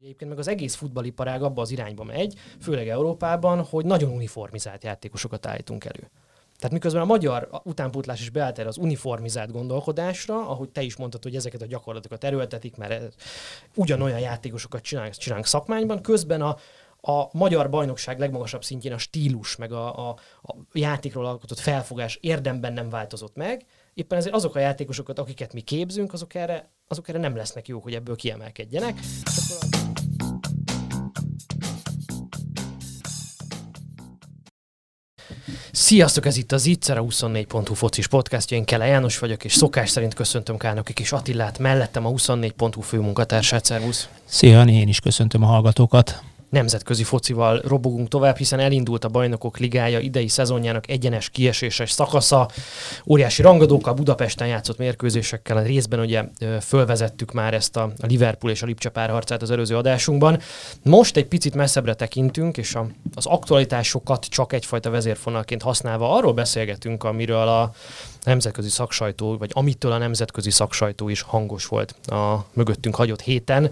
Egyébként meg az egész futballiparág abba az irányba megy, főleg Európában, hogy nagyon uniformizált játékosokat állítunk elő. Tehát miközben a magyar utánpótlás is beállt erre az uniformizált gondolkodásra, ahogy te is mondtad, hogy ezeket a gyakorlatokat erőltetik, mert ugyanolyan játékosokat csinálunk, csinálunk szakmányban, közben a, a magyar bajnokság legmagasabb szintjén a stílus, meg a, a, a játékról alkotott felfogás érdemben nem változott meg, éppen ezért azok a játékosokat, akiket mi képzünk, azok erre, azok erre nem lesznek jók, hogy ebből kiemelkedjenek. Sziasztok, ez itt az Itzer, a 24.hu focis podcastja, én Kele János vagyok, és szokás szerint köszöntöm Kálnoki és Attilát, mellettem a 24.hu főmunkatársát, szervusz! Szia, én is köszöntöm a hallgatókat! Nemzetközi focival robogunk tovább, hiszen elindult a Bajnokok Ligája idei szezonjának egyenes kieséses szakasza. Óriási rangadókkal, Budapesten játszott mérkőzésekkel, a részben ugye fölvezettük már ezt a Liverpool és a Lipcse párharcát az előző adásunkban. Most egy picit messzebbre tekintünk, és a, az aktualitásokat csak egyfajta vezérfonalként használva arról beszélgetünk, amiről a nemzetközi szaksajtó, vagy amitől a nemzetközi szaksajtó is hangos volt a mögöttünk hagyott héten.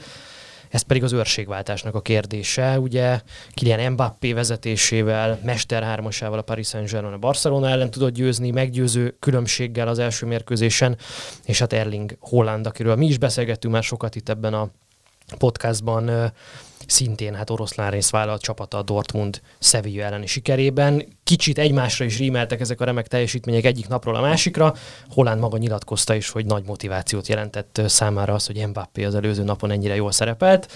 Ez pedig az őrségváltásnak a kérdése. Ugye Kylian Mbappé vezetésével, Mester hármasával a Paris Saint-Germain a Barcelona ellen tudott győzni, meggyőző különbséggel az első mérkőzésen, és hát Erling Holland, akiről mi is beszélgettünk már sokat itt ebben a podcastban, szintén hát oroszlán rész vállalt csapata a Dortmund Sevilla elleni sikerében. Kicsit egymásra is rímeltek ezek a remek teljesítmények egyik napról a másikra. Holland maga nyilatkozta is, hogy nagy motivációt jelentett számára az, hogy Mbappé az előző napon ennyire jól szerepelt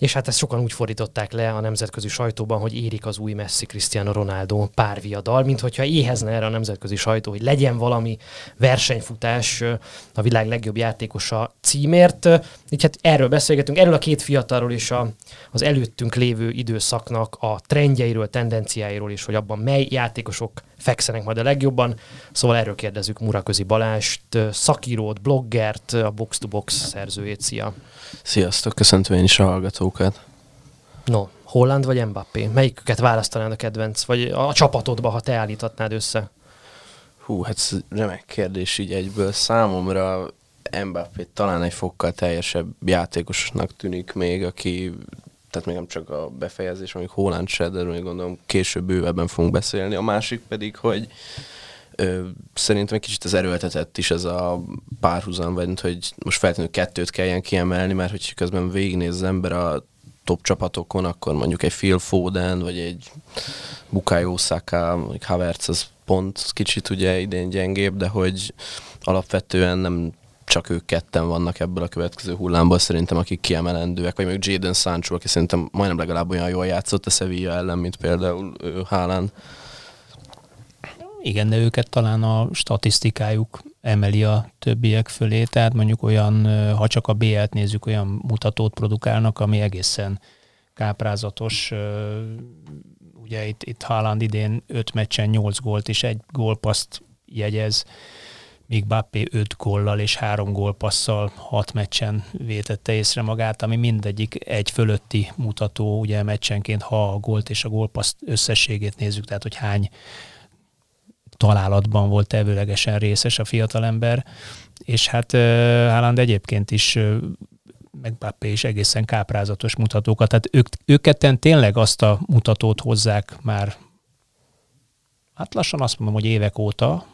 és hát ezt sokan úgy fordították le a nemzetközi sajtóban, hogy érik az új Messi Cristiano Ronaldo párviadal, mint hogyha éhezne erre a nemzetközi sajtó, hogy legyen valami versenyfutás a világ legjobb játékosa címért. Így hát erről beszélgetünk, erről a két fiatalról és a, az előttünk lévő időszaknak a trendjeiről, tendenciáiról is, hogy abban mely játékosok fekszenek majd a legjobban. Szóval erről kérdezzük Muraközi Balást, szakírót, bloggert, a Box to Box szerzőjét. Szia! Sziasztok, köszöntöm én is a hallgatókat. No, Holland vagy Mbappé? Melyiküket választanád a kedvenc? Vagy a csapatodba, ha te állítatnád össze? Hú, hát ez remek kérdés így egyből. Számomra Mbappé talán egy fokkal teljesebb játékosnak tűnik még, aki tehát még nem csak a befejezés, amik Holland se, de még gondolom később bővebben fogunk beszélni. A másik pedig, hogy ö, szerintem egy kicsit az erőltetett is ez a párhuzam, vagy hogy most feltétlenül kettőt kelljen kiemelni, mert hogy közben végignéz az ember a top csapatokon, akkor mondjuk egy Phil Foden, vagy egy Bukayo Saka, vagy Havertz, az pont kicsit ugye idén gyengébb, de hogy alapvetően nem csak ők ketten vannak ebből a következő hullámból szerintem, akik kiemelendőek, vagy még Jadon Sancho, aki szerintem majdnem legalább olyan jól játszott a Sevilla ellen, mint például Haaland. Igen, de őket talán a statisztikájuk emeli a többiek fölé, tehát mondjuk olyan, ha csak a BL-t nézzük, olyan mutatót produkálnak, ami egészen káprázatos. Ugye itt, itt Haaland idén 5 meccsen 8 gólt és egy gólpaszt jegyez, míg Bappé 5 góllal és 3 gólpasszal 6 meccsen vétette észre magát, ami mindegyik egy fölötti mutató, ugye meccsenként, ha a gólt és a gólpaszt összességét nézzük, tehát hogy hány találatban volt tevőlegesen részes a fiatalember, és hát Haaland egyébként is meg Bappé is egészen káprázatos mutatókat. Tehát ők, ők ketten tényleg azt a mutatót hozzák már, hát lassan azt mondom, hogy évek óta,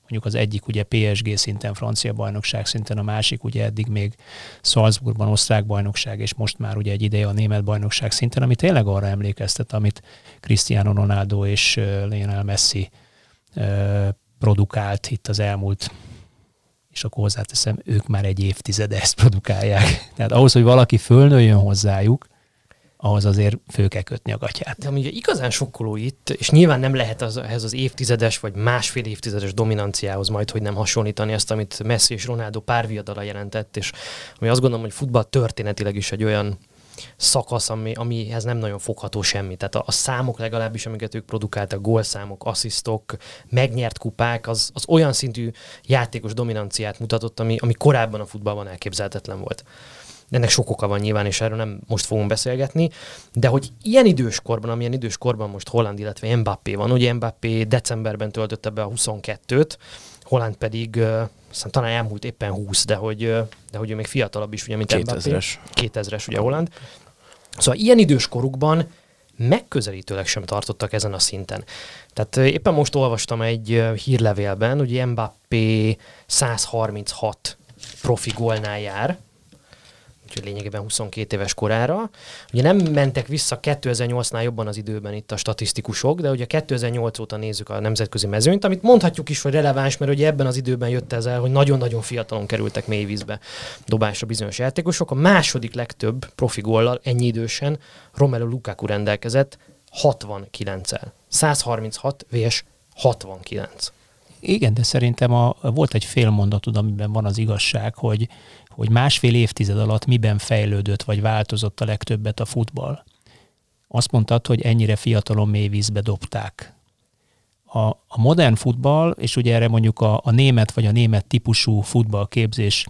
mondjuk az egyik ugye PSG szinten, francia bajnokság szinten, a másik ugye eddig még Salzburgban osztrák bajnokság, és most már ugye egy ideje a német bajnokság szinten, ami tényleg arra emlékeztet, amit Cristiano Ronaldo és Lionel Messi produkált itt az elmúlt, és akkor hozzáteszem, ők már egy évtizede ezt produkálják. Tehát ahhoz, hogy valaki fölnőjön hozzájuk, ahhoz azért fő kell kötni a gatyát. De ugye igazán sokkoló itt, és nyilván nem lehet az, ehhez az évtizedes vagy másfél évtizedes dominanciához majd, hogy nem hasonlítani ezt, amit Messi és Ronaldo párviadala jelentett, és ami azt gondolom, hogy futball történetileg is egy olyan szakasz, ami, amihez nem nagyon fogható semmi. Tehát a, a számok legalábbis, amiket ők produkáltak, gólszámok, asszisztok, megnyert kupák, az, az olyan szintű játékos dominanciát mutatott, ami, ami korábban a futballban elképzelhetetlen volt. Ennek sok oka van nyilván, és erről nem most fogunk beszélgetni, de hogy ilyen időskorban, amilyen időskorban most Holland, illetve Mbappé van, ugye Mbappé decemberben töltötte be a 22-t, Holland pedig aztán talán elmúlt éppen 20, de hogy, de hogy ő még fiatalabb is, ugye, mint 2000-es. 2000-es, ugye Holland. Szóval ilyen idős korukban megközelítőleg sem tartottak ezen a szinten. Tehát éppen most olvastam egy hírlevélben, hogy Mbappé 136 profi gólnál jár, úgyhogy lényegében 22 éves korára. Ugye nem mentek vissza 2008-nál jobban az időben itt a statisztikusok, de ugye 2008 óta nézzük a nemzetközi mezőnyt, amit mondhatjuk is, hogy releváns, mert ugye ebben az időben jött ez el, hogy nagyon-nagyon fiatalon kerültek mélyvízbe dobásra bizonyos játékosok. A második legtöbb profi góllal ennyi idősen Romelu Lukaku rendelkezett 69-el. 136 vs 69. Igen, de szerintem a, volt egy fél mondatod, amiben van az igazság, hogy, hogy másfél évtized alatt miben fejlődött vagy változott a legtöbbet a futball. Azt mondtad, hogy ennyire fiatalon mély vízbe dobták. A, a modern futball, és ugye erre mondjuk a, a német vagy a német típusú futballképzés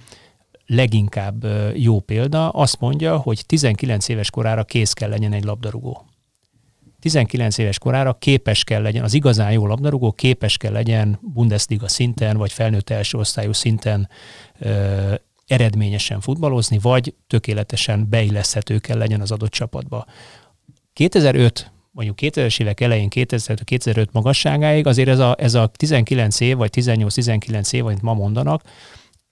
leginkább jó példa, azt mondja, hogy 19 éves korára kész kell legyen egy labdarúgó. 19 éves korára képes kell legyen, az igazán jó labdarúgó képes kell legyen Bundesliga szinten, vagy felnőtt első osztályú szinten eredményesen futballozni, vagy tökéletesen beilleszthető kell legyen az adott csapatba. 2005 mondjuk 2000-es évek elején, 2005 magasságáig azért ez a, ez a 19 év, vagy 18-19 év, amit ma mondanak,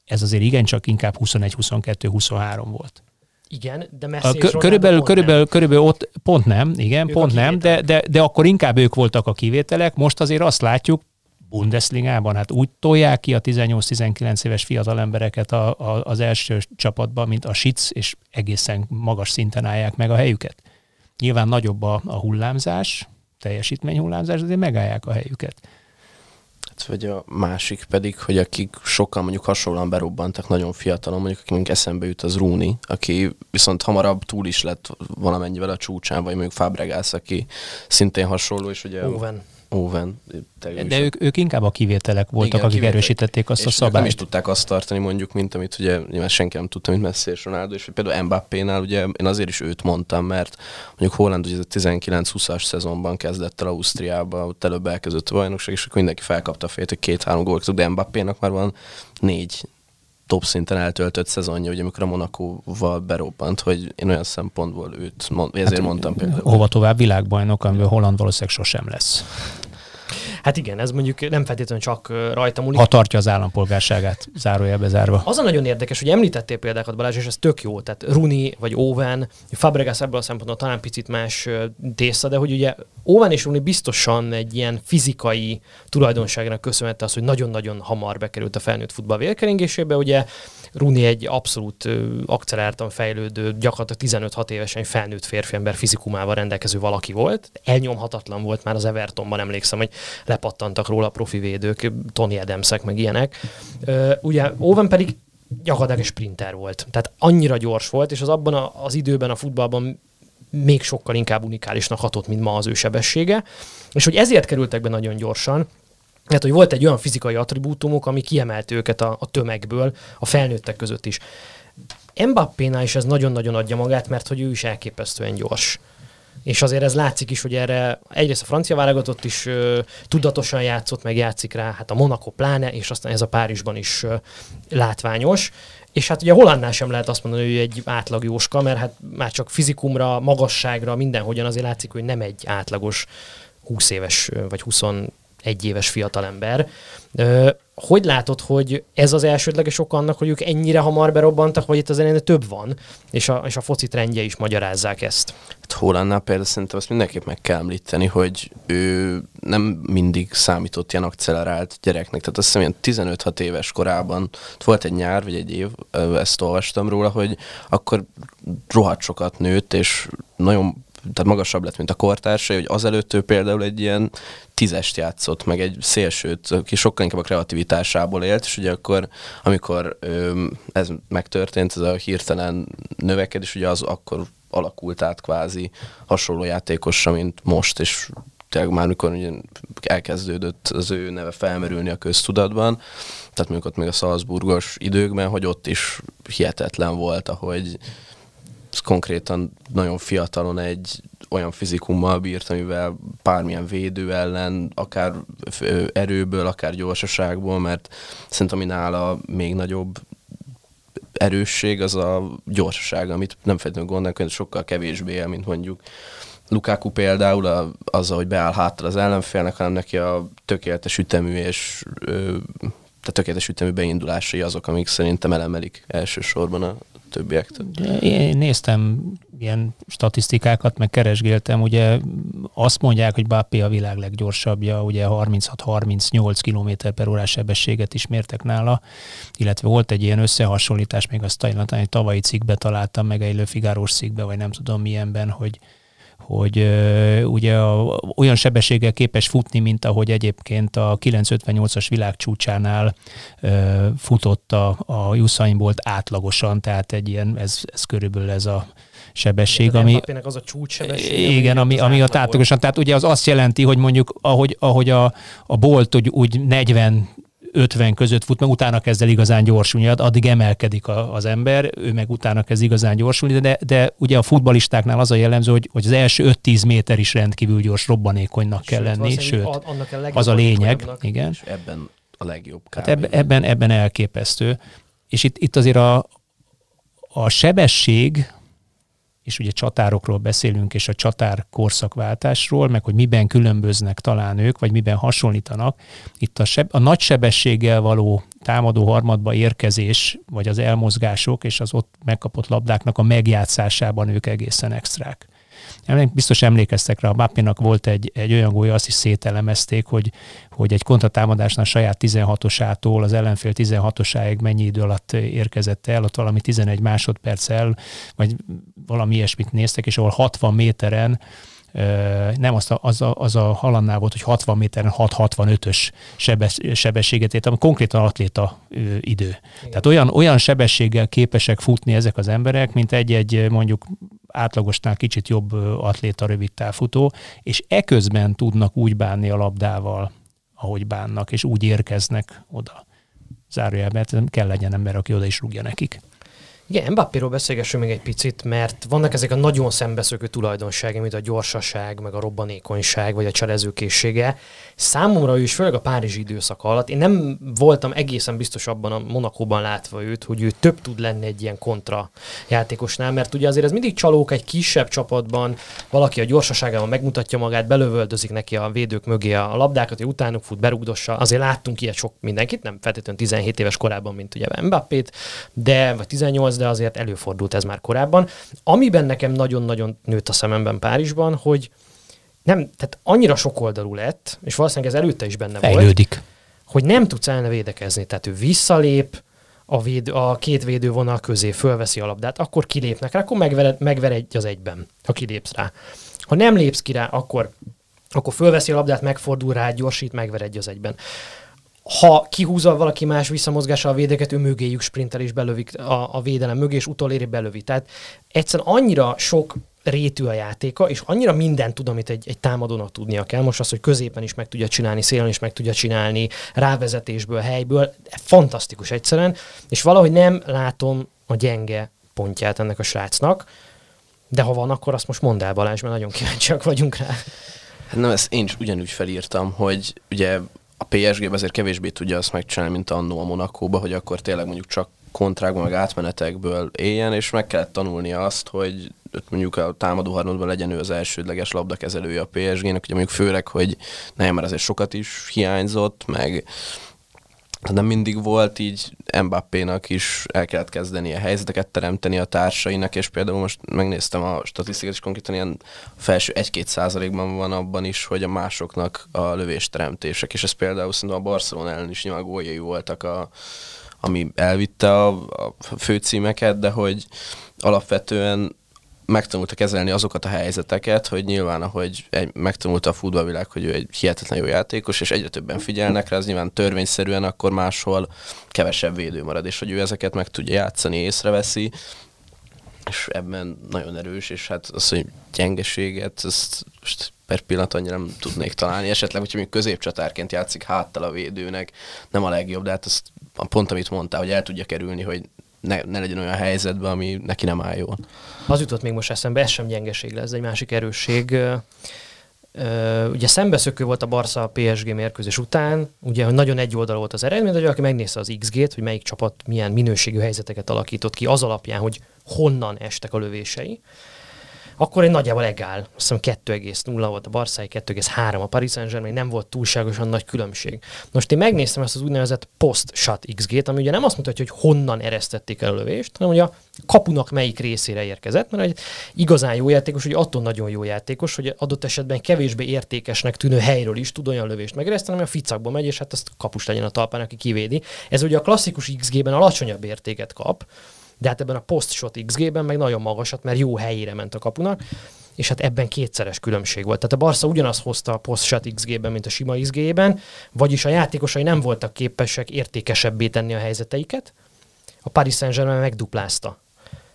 ez azért igencsak inkább 21-22-23 volt. Igen, de Messi a, kö- körülbelül, körülbelül, körülbelül ott pont nem, igen, ők pont nem, de, de, de akkor inkább ők voltak a kivételek. Most azért azt látjuk, Bundesligában, hát úgy tolják ki a 18-19 éves fiatal embereket a, a, az első csapatba, mint a Sitz, és egészen magas szinten állják meg a helyüket. Nyilván nagyobb a, a hullámzás, teljesítményhullámzás, azért megállják a helyüket vagy a másik pedig, hogy akik sokkal mondjuk hasonlóan berobbantak nagyon fiatalon, mondjuk akik eszembe jut az Rooney, aki viszont hamarabb túl is lett valamennyivel a csúcsán, vagy mondjuk Fabregas, aki szintén hasonló, és ugye... Owen. Owen. De ők, ők inkább a kivételek voltak, Igen, akik kivételek. erősítették azt és a szabályt. nem is tudták azt tartani mondjuk, mint amit ugye nyilván senki nem tudta, mint Messi és Ronaldo, és például Mbappé-nál ugye én azért is őt mondtam, mert mondjuk Holland ugye 19-20-as szezonban kezdett el Ausztriába, ott előbb elkezdett a bajnokság, és akkor mindenki felkapta a fejét, hogy két-három gólt, de Mbappé-nak már van négy top szinten eltöltött szezonja, ugye amikor a Monakóval berobbant, hogy én olyan szempontból őt, mond, ezért hát, mondtam például. Hova tovább világbajnok, amiből Holland valószínűleg sosem lesz. Hát igen, ez mondjuk nem feltétlenül csak rajta múlik. Ha tartja az állampolgárságát, zárójelbe zárva. Az a nagyon érdekes, hogy említettél példákat Balázs, és ez tök jó. Tehát Runi vagy Owen, Fabregas ebből a szempontból talán picit más tészta, de hogy ugye Owen és Runi biztosan egy ilyen fizikai tulajdonságnak köszönhette az, hogy nagyon-nagyon hamar bekerült a felnőtt futball vérkeringésébe. Ugye Runi egy abszolút akceleráltan fejlődő, gyakorlatilag 15-6 évesen felnőtt férfi ember fizikumával rendelkező valaki volt. Elnyomhatatlan volt már az Evertonban, emlékszem, hogy lepattantak róla a profi védők, Tony Adamsek, meg ilyenek. Ugye Owen pedig gyakorlatilag egy sprinter volt. Tehát annyira gyors volt, és az abban a, az időben a futballban még sokkal inkább unikálisnak hatott, mint ma az ő sebessége. És hogy ezért kerültek be nagyon gyorsan, tehát, hogy volt egy olyan fizikai attribútumok, ami kiemelt őket a, a tömegből, a felnőttek között is. Mbappénál is ez nagyon-nagyon adja magát, mert hogy ő is elképesztően gyors. És azért ez látszik is, hogy erre egyrészt a francia válogatott is ö, tudatosan játszott, meg játszik rá, hát a Monaco pláne, és aztán ez a Párizsban is ö, látványos. És hát ugye Hollandnál sem lehet azt mondani, hogy egy átlag jóska, mert hát már csak fizikumra, magasságra, mindenhogyan azért látszik, hogy nem egy átlagos 20 éves vagy 20 egy éves fiatalember. Hogy látod, hogy ez az elsődleges ok annak, hogy ők ennyire hamar berobbantak, vagy itt az ennél több van, és a, és a foci trendje is magyarázzák ezt? Hát Hollandnál például szerintem azt mindenképp meg kell említeni, hogy ő nem mindig számított ilyen accelerált gyereknek. Tehát azt hiszem, ilyen 15-6 éves korában volt egy nyár, vagy egy év, ezt olvastam róla, hogy akkor rohadt sokat nőtt, és nagyon tehát magasabb lett, mint a kortársai, hogy azelőtt ő például egy ilyen tízest játszott, meg egy szélsőt, aki sokkal inkább a kreativitásából élt, és ugye akkor, amikor ö, ez megtörtént, ez a hirtelen növekedés, ugye az akkor alakult át kvázi hasonló játékosra, mint most, és tényleg már mikor ugye elkezdődött az ő neve felmerülni a köztudatban, tehát mondjuk ott még a Salzburgos időkben, hogy ott is hihetetlen volt, ahogy konkrétan nagyon fiatalon egy olyan fizikummal bírt, amivel bármilyen védő ellen, akár erőből, akár gyorsaságból, mert szerintem ami nála még nagyobb erősség az a gyorsaság, amit nem feltétlenül gondolnak, hogy sokkal kevésbé el, mint mondjuk Lukaku például a, az, hogy beáll háttal az ellenfélnek, hanem neki a tökéletes ütemű és ö, tehát tökéletes ütemű beindulásai azok, amik szerintem elemelik elsősorban a többiektől. Én néztem ilyen statisztikákat, meg keresgéltem, ugye azt mondják, hogy Bappé a világ leggyorsabbja, ugye 36-38 km per órás sebességet is mértek nála, illetve volt egy ilyen összehasonlítás, még azt talán egy tavalyi cikkbe találtam, meg egy Le Figaro-s cikkbe, vagy nem tudom milyenben, hogy hogy ugye a, olyan sebességgel képes futni, mint ahogy egyébként a 958-as világcsúcsánál uh, futott a, a Usain Bolt átlagosan, tehát egy ilyen, ez, ez körülbelül ez a sebesség, ami... az a csúcs sebesség. Igen, ami, ami a átlagosan. Tehát ugye az azt jelenti, hogy mondjuk ahogy, ahogy a, a Bolt úgy, úgy 40 50 között fut, meg utána kezd el igazán gyorsulni, addig emelkedik a, az ember, ő meg utána kezd igazán gyorsulni, de, de ugye a futbalistáknál az a jellemző, hogy, hogy az első 5-10 méter is rendkívül gyors, robbanékonynak kell lenni, sőt, annak a az a lényeg. Igen. És ebben a legjobb. Hát ebben, ebben, ebben elképesztő. És itt, itt azért a, a sebesség, és ugye csatárokról beszélünk, és a csatár korszakváltásról, meg hogy miben különböznek talán ők, vagy miben hasonlítanak. Itt a, seb- a nagy sebességgel való támadó harmadba érkezés, vagy az elmozgások, és az ott megkapott labdáknak a megjátszásában ők egészen extrák. Biztos emlékeztek rá, a Mappinak volt egy, egy olyan gólya, azt is szételemezték, hogy, hogy egy kontratámadásnál saját 16-osától az ellenfél 16-osáig mennyi idő alatt érkezett el, ott valami 11 másodperccel, vagy valami ilyesmit néztek, és ahol 60 méteren nem az a, az a, az a halannál volt, hogy 60 méteren 6-65-ös sebes, sebességet ért, ami konkrétan atléta idő. Igen. Tehát olyan, olyan sebességgel képesek futni ezek az emberek, mint egy-egy mondjuk átlagosnál kicsit jobb atléta rövid távfutó, és eközben tudnak úgy bánni a labdával, ahogy bánnak, és úgy érkeznek oda. Zárójelben, kell legyen ember, aki oda is rúgja nekik. Igen, Mbappéról beszélgessünk még egy picit, mert vannak ezek a nagyon szembeszökő tulajdonságai, mint a gyorsaság, meg a robbanékonyság, vagy a cselezőkészsége. Számomra ő is, főleg a Párizsi időszak alatt, én nem voltam egészen biztos abban a Monakóban látva őt, hogy ő több tud lenni egy ilyen kontra játékosnál, mert ugye azért ez mindig csalók egy kisebb csapatban, valaki a gyorsaságában megmutatja magát, belövöldözik neki a védők mögé a labdákat, hogy utánuk fut, berugdossa. Azért láttunk ilyet sok mindenkit, nem feltétlenül 17 éves korában, mint ugye Mbappét, de vagy 18, de azért előfordult ez már korábban. Amiben nekem nagyon-nagyon nőtt a szememben Párizsban, hogy nem, tehát annyira sokoldalú lett, és valószínűleg ez előtte is benne Fejlődik. volt, hogy nem tudsz elne védekezni. Tehát ő visszalép, a, véd, a két védővonal közé fölveszi a labdát, akkor kilépnek rá, akkor megver, megver egy az egyben, ha kilépsz rá. Ha nem lépsz ki rá, akkor, akkor fölveszi a labdát, megfordul rá, gyorsít, megver egy az egyben ha kihúzza valaki más visszamozgása a védeket, ő mögéjük sprintel és belövik a, a védelem mögé, és utoléri belövi. Tehát egyszerűen annyira sok rétű a játéka, és annyira mindent tud, amit egy, egy támadónak tudnia kell. Most az, hogy középen is meg tudja csinálni, szélen is meg tudja csinálni, rávezetésből, helyből, fantasztikus egyszerűen, és valahogy nem látom a gyenge pontját ennek a srácnak, de ha van, akkor azt most mondd el Balázs, mert nagyon kíváncsiak vagyunk rá. Hát nem, ezt én is ugyanúgy felírtam, hogy ugye a PSG azért kevésbé tudja azt megcsinálni, mint annó a Monakóba, hogy akkor tényleg mondjuk csak kontrákban, meg átmenetekből éljen, és meg kellett tanulnia azt, hogy mondjuk a támadó harmadban legyen ő az elsődleges labdakezelője a PSG-nek, ugye mondjuk főleg, hogy nem, mert azért sokat is hiányzott, meg nem mindig volt, így Mbappénak is el kellett a helyzeteket teremteni a társainak, és például most megnéztem a statisztikát, és konkrétan ilyen felső 1-2 százalékban van abban is, hogy a másoknak a lövésteremtések, és ez például szerintem a Barcelona ellen is nyilván góljai voltak, a, ami elvitte a, a főcímeket, de hogy alapvetően megtanulta kezelni azokat a helyzeteket, hogy nyilván, ahogy egy, megtanulta a futballvilág, hogy ő egy hihetetlen jó játékos, és egyre többen figyelnek rá, az nyilván törvényszerűen akkor máshol kevesebb védő marad, és hogy ő ezeket meg tudja játszani, észreveszi, és ebben nagyon erős, és hát az, hogy gyengeséget, ezt most per pillanat annyira nem tudnék találni. Esetleg, hogyha még középcsatárként játszik háttal a védőnek, nem a legjobb, de hát azt pont amit mondtál, hogy el tudja kerülni, hogy ne, ne legyen olyan helyzetben, ami neki nem áll jól. Az jutott még most eszembe, ez sem gyengeség lesz, egy másik erősség. ugye szembeszökő volt a Barca PSG mérkőzés után, ugye nagyon egy oldal volt az eredmény, de aki megnézte az XG-t, hogy melyik csapat milyen minőségű helyzeteket alakított ki az alapján, hogy honnan estek a lövései, akkor egy nagyjából egál. Azt hiszem 2,0 volt a Barszai, 2,3 a Paris Saint-Germain, nem volt túlságosan nagy különbség. Most én megnéztem ezt az úgynevezett post-shot XG-t, ami ugye nem azt mutatja, hogy honnan eresztették el a lövést, hanem hogy a kapunak melyik részére érkezett, mert egy igazán jó játékos, hogy attól nagyon jó játékos, hogy adott esetben kevésbé értékesnek tűnő helyről is tud olyan lövést megereszteni, ami a ficakba megy, és hát azt kapus legyen a talpán, aki kivédi. Ez ugye a klasszikus XG-ben alacsonyabb értéket kap, de hát ebben a post-shot XG-ben meg nagyon magasat, mert jó helyére ment a kapunak, és hát ebben kétszeres különbség volt. Tehát a Barca ugyanazt hozta a post-shot XG-ben, mint a sima XG-ben, vagyis a játékosai nem voltak képesek értékesebbé tenni a helyzeteiket, a Paris Saint-Germain megduplázta.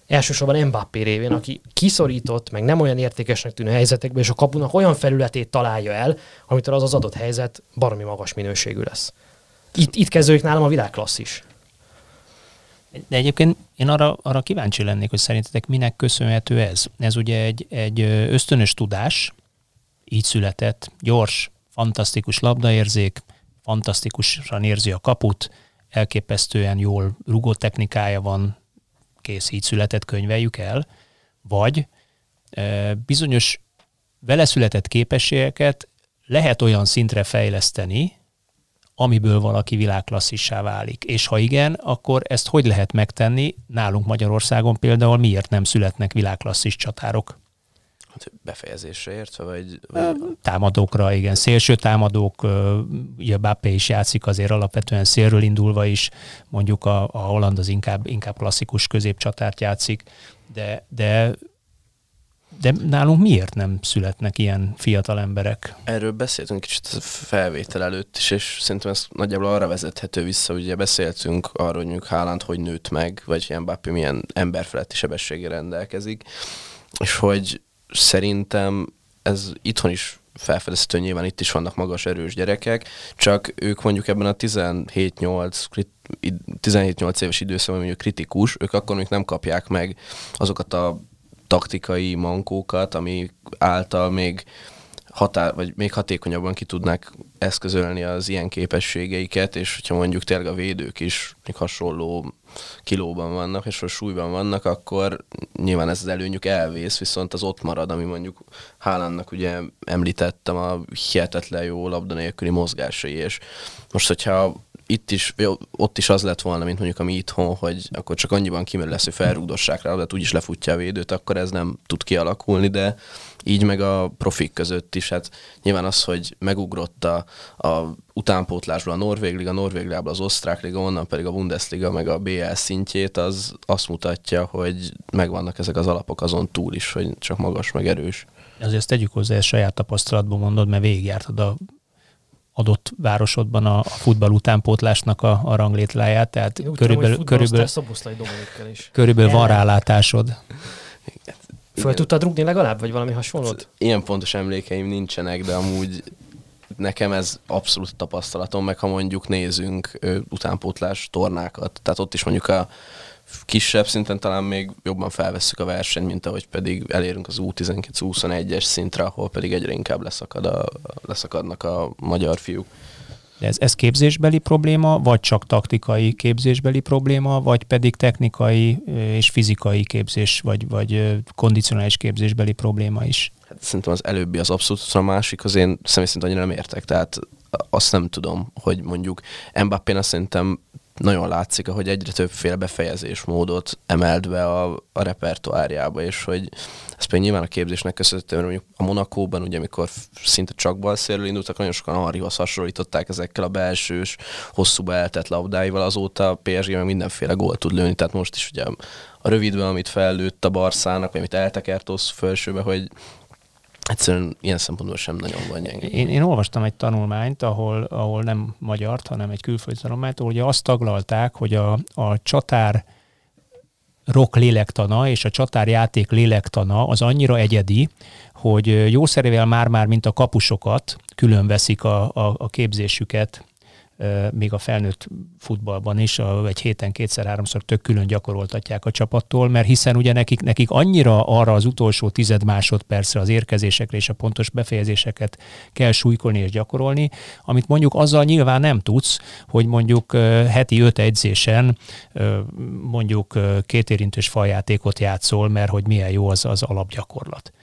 Elsősorban Mbappé révén, aki kiszorított, meg nem olyan értékesnek tűnő helyzetekben, és a kapunak olyan felületét találja el, amitől az az adott helyzet baromi magas minőségű lesz. Itt, itt kezdődik nálam a világklasszis. De egyébként én arra, arra kíváncsi lennék, hogy szerintetek minek köszönhető ez. Ez ugye egy, egy ösztönös tudás, így született, gyors, fantasztikus labdaérzék, fantasztikusan érzi a kaput, elképesztően jól rugó technikája van, kész, így született, könyveljük el, vagy bizonyos vele született képességeket lehet olyan szintre fejleszteni, amiből valaki világklasszissá válik. És ha igen, akkor ezt hogy lehet megtenni? Nálunk Magyarországon például miért nem születnek világklasszis csatárok? Hát befejezésre értve, vagy, vagy... Támadókra, igen. Szélső támadók, ugye Bappé is játszik azért alapvetően szélről indulva is, mondjuk a, a Holland az inkább, inkább klasszikus középcsatárt játszik, de, de de nálunk miért nem születnek ilyen fiatal emberek? Erről beszéltünk kicsit a felvétel előtt is, és szerintem ez nagyjából arra vezethető vissza, hogy ugye beszéltünk arról, hogy mondjuk Haaland hogy nőtt meg, vagy ilyen Mbappé milyen emberfeletti sebességgel rendelkezik, és hogy szerintem ez itthon is felfedezhető, nyilván itt is vannak magas erős gyerekek, csak ők mondjuk ebben a 17-8 17-8 éves időszakban mondjuk kritikus, ők akkor még nem kapják meg azokat a taktikai mankókat, ami által még határ, vagy még hatékonyabban ki tudnák eszközölni az ilyen képességeiket, és hogyha mondjuk tényleg a védők is még hasonló kilóban vannak, és a súlyban vannak, akkor nyilván ez az előnyük elvész, viszont az ott marad, ami mondjuk Haalandnak ugye említettem a hihetetlen jó labda nélküli mozgásai, és most, hogyha itt is, ott is az lett volna, mint mondjuk ami itthon, hogy akkor csak annyiban kimerül lesz, hogy felrúgdossák rá, de úgyis lefutja a védőt, akkor ez nem tud kialakulni, de így meg a profik között is, hát nyilván az, hogy megugrott a, a utánpótlásból a Norvég Liga, Norvég Liga, az Osztrák Liga, onnan pedig a Bundesliga, meg a BL szintjét, az azt mutatja, hogy megvannak ezek az alapok azon túl is, hogy csak magas, meg erős. Azért ezt tegyük hozzá, ezt saját tapasztalatból mondod, mert végigjártad a adott városodban a, futball utánpótlásnak a, a ranglétláját, tehát Én körülbelül, tudom, körülbelül, is. körülbelül van rálátásod. Föl tudtad rúgni legalább, vagy valami hasonlót? Ilyen pontos emlékeim nincsenek, de amúgy nekem ez abszolút tapasztalatom, meg ha mondjuk nézünk ö, utánpótlás tornákat, tehát ott is mondjuk a kisebb szinten talán még jobban felvesszük a versenyt, mint ahogy pedig elérünk az U19-21-es szintre, ahol pedig egyre inkább leszakad a, leszakadnak a magyar fiúk. De ez, ez képzésbeli probléma, vagy csak taktikai képzésbeli probléma, vagy pedig technikai és fizikai képzés, vagy, vagy kondicionális képzésbeli probléma is? Hát szerintem az előbbi az abszolút, a másik az én személy szerint annyira nem értek, tehát azt nem tudom, hogy mondjuk Mbappé-n azt szerintem nagyon látszik, hogy egyre többféle befejezésmódot emelt be a, a repertoárjába, és hogy ez pedig nyilván a képzésnek köszönhető, mert mondjuk a Monakóban, ugye amikor szinte csak balszérről indultak, nagyon sokan Henrihoz hasonlították ezekkel a belsős, hosszúba eltett labdáival, azóta a PSG meg mindenféle gólt tud lőni, tehát most is ugye a rövidben, amit fellőtt a Barszának, vagy amit eltekert felsőbe, hogy Egyszerűen ilyen szempontból sem nagyon van gyenge. Én, én olvastam egy tanulmányt, ahol, ahol nem magyar, hanem egy külföldi tanulmányt, ahol ugye azt taglalták, hogy a, a csatár rock lélektana és a csatárjáték lélektana az annyira egyedi, hogy jószerével már-már, mint a kapusokat, külön veszik a, a, a képzésüket még a felnőtt futballban is, egy héten kétszer-háromszor tök külön gyakoroltatják a csapattól, mert hiszen ugye nekik, nekik annyira arra az utolsó tized másodpercre az érkezésekre és a pontos befejezéseket kell súlykolni és gyakorolni, amit mondjuk azzal nyilván nem tudsz, hogy mondjuk heti öt edzésen mondjuk kétérintős faljátékot játszol, mert hogy milyen jó az az alapgyakorlat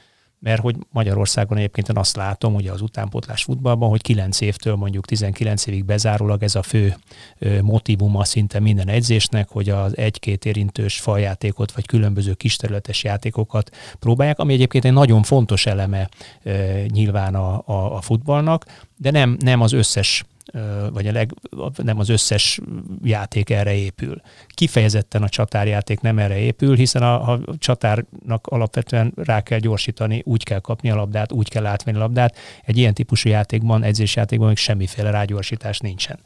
mert hogy Magyarországon egyébként én azt látom, ugye az utánpótlás futballban, hogy 9 évtől mondjuk 19 évig bezárólag ez a fő motivuma szinte minden edzésnek, hogy az egy-két érintős faljátékot vagy különböző kisterületes játékokat próbálják, ami egyébként egy nagyon fontos eleme nyilván a, a, a futballnak, de nem, nem az összes vagy a leg, nem az összes játék erre épül. Kifejezetten a csatárjáték nem erre épül, hiszen a, a csatárnak alapvetően rá kell gyorsítani, úgy kell kapni a labdát, úgy kell átvenni a labdát. Egy ilyen típusú játékban, edzésjátékban még semmiféle rágyorsítás nincsen.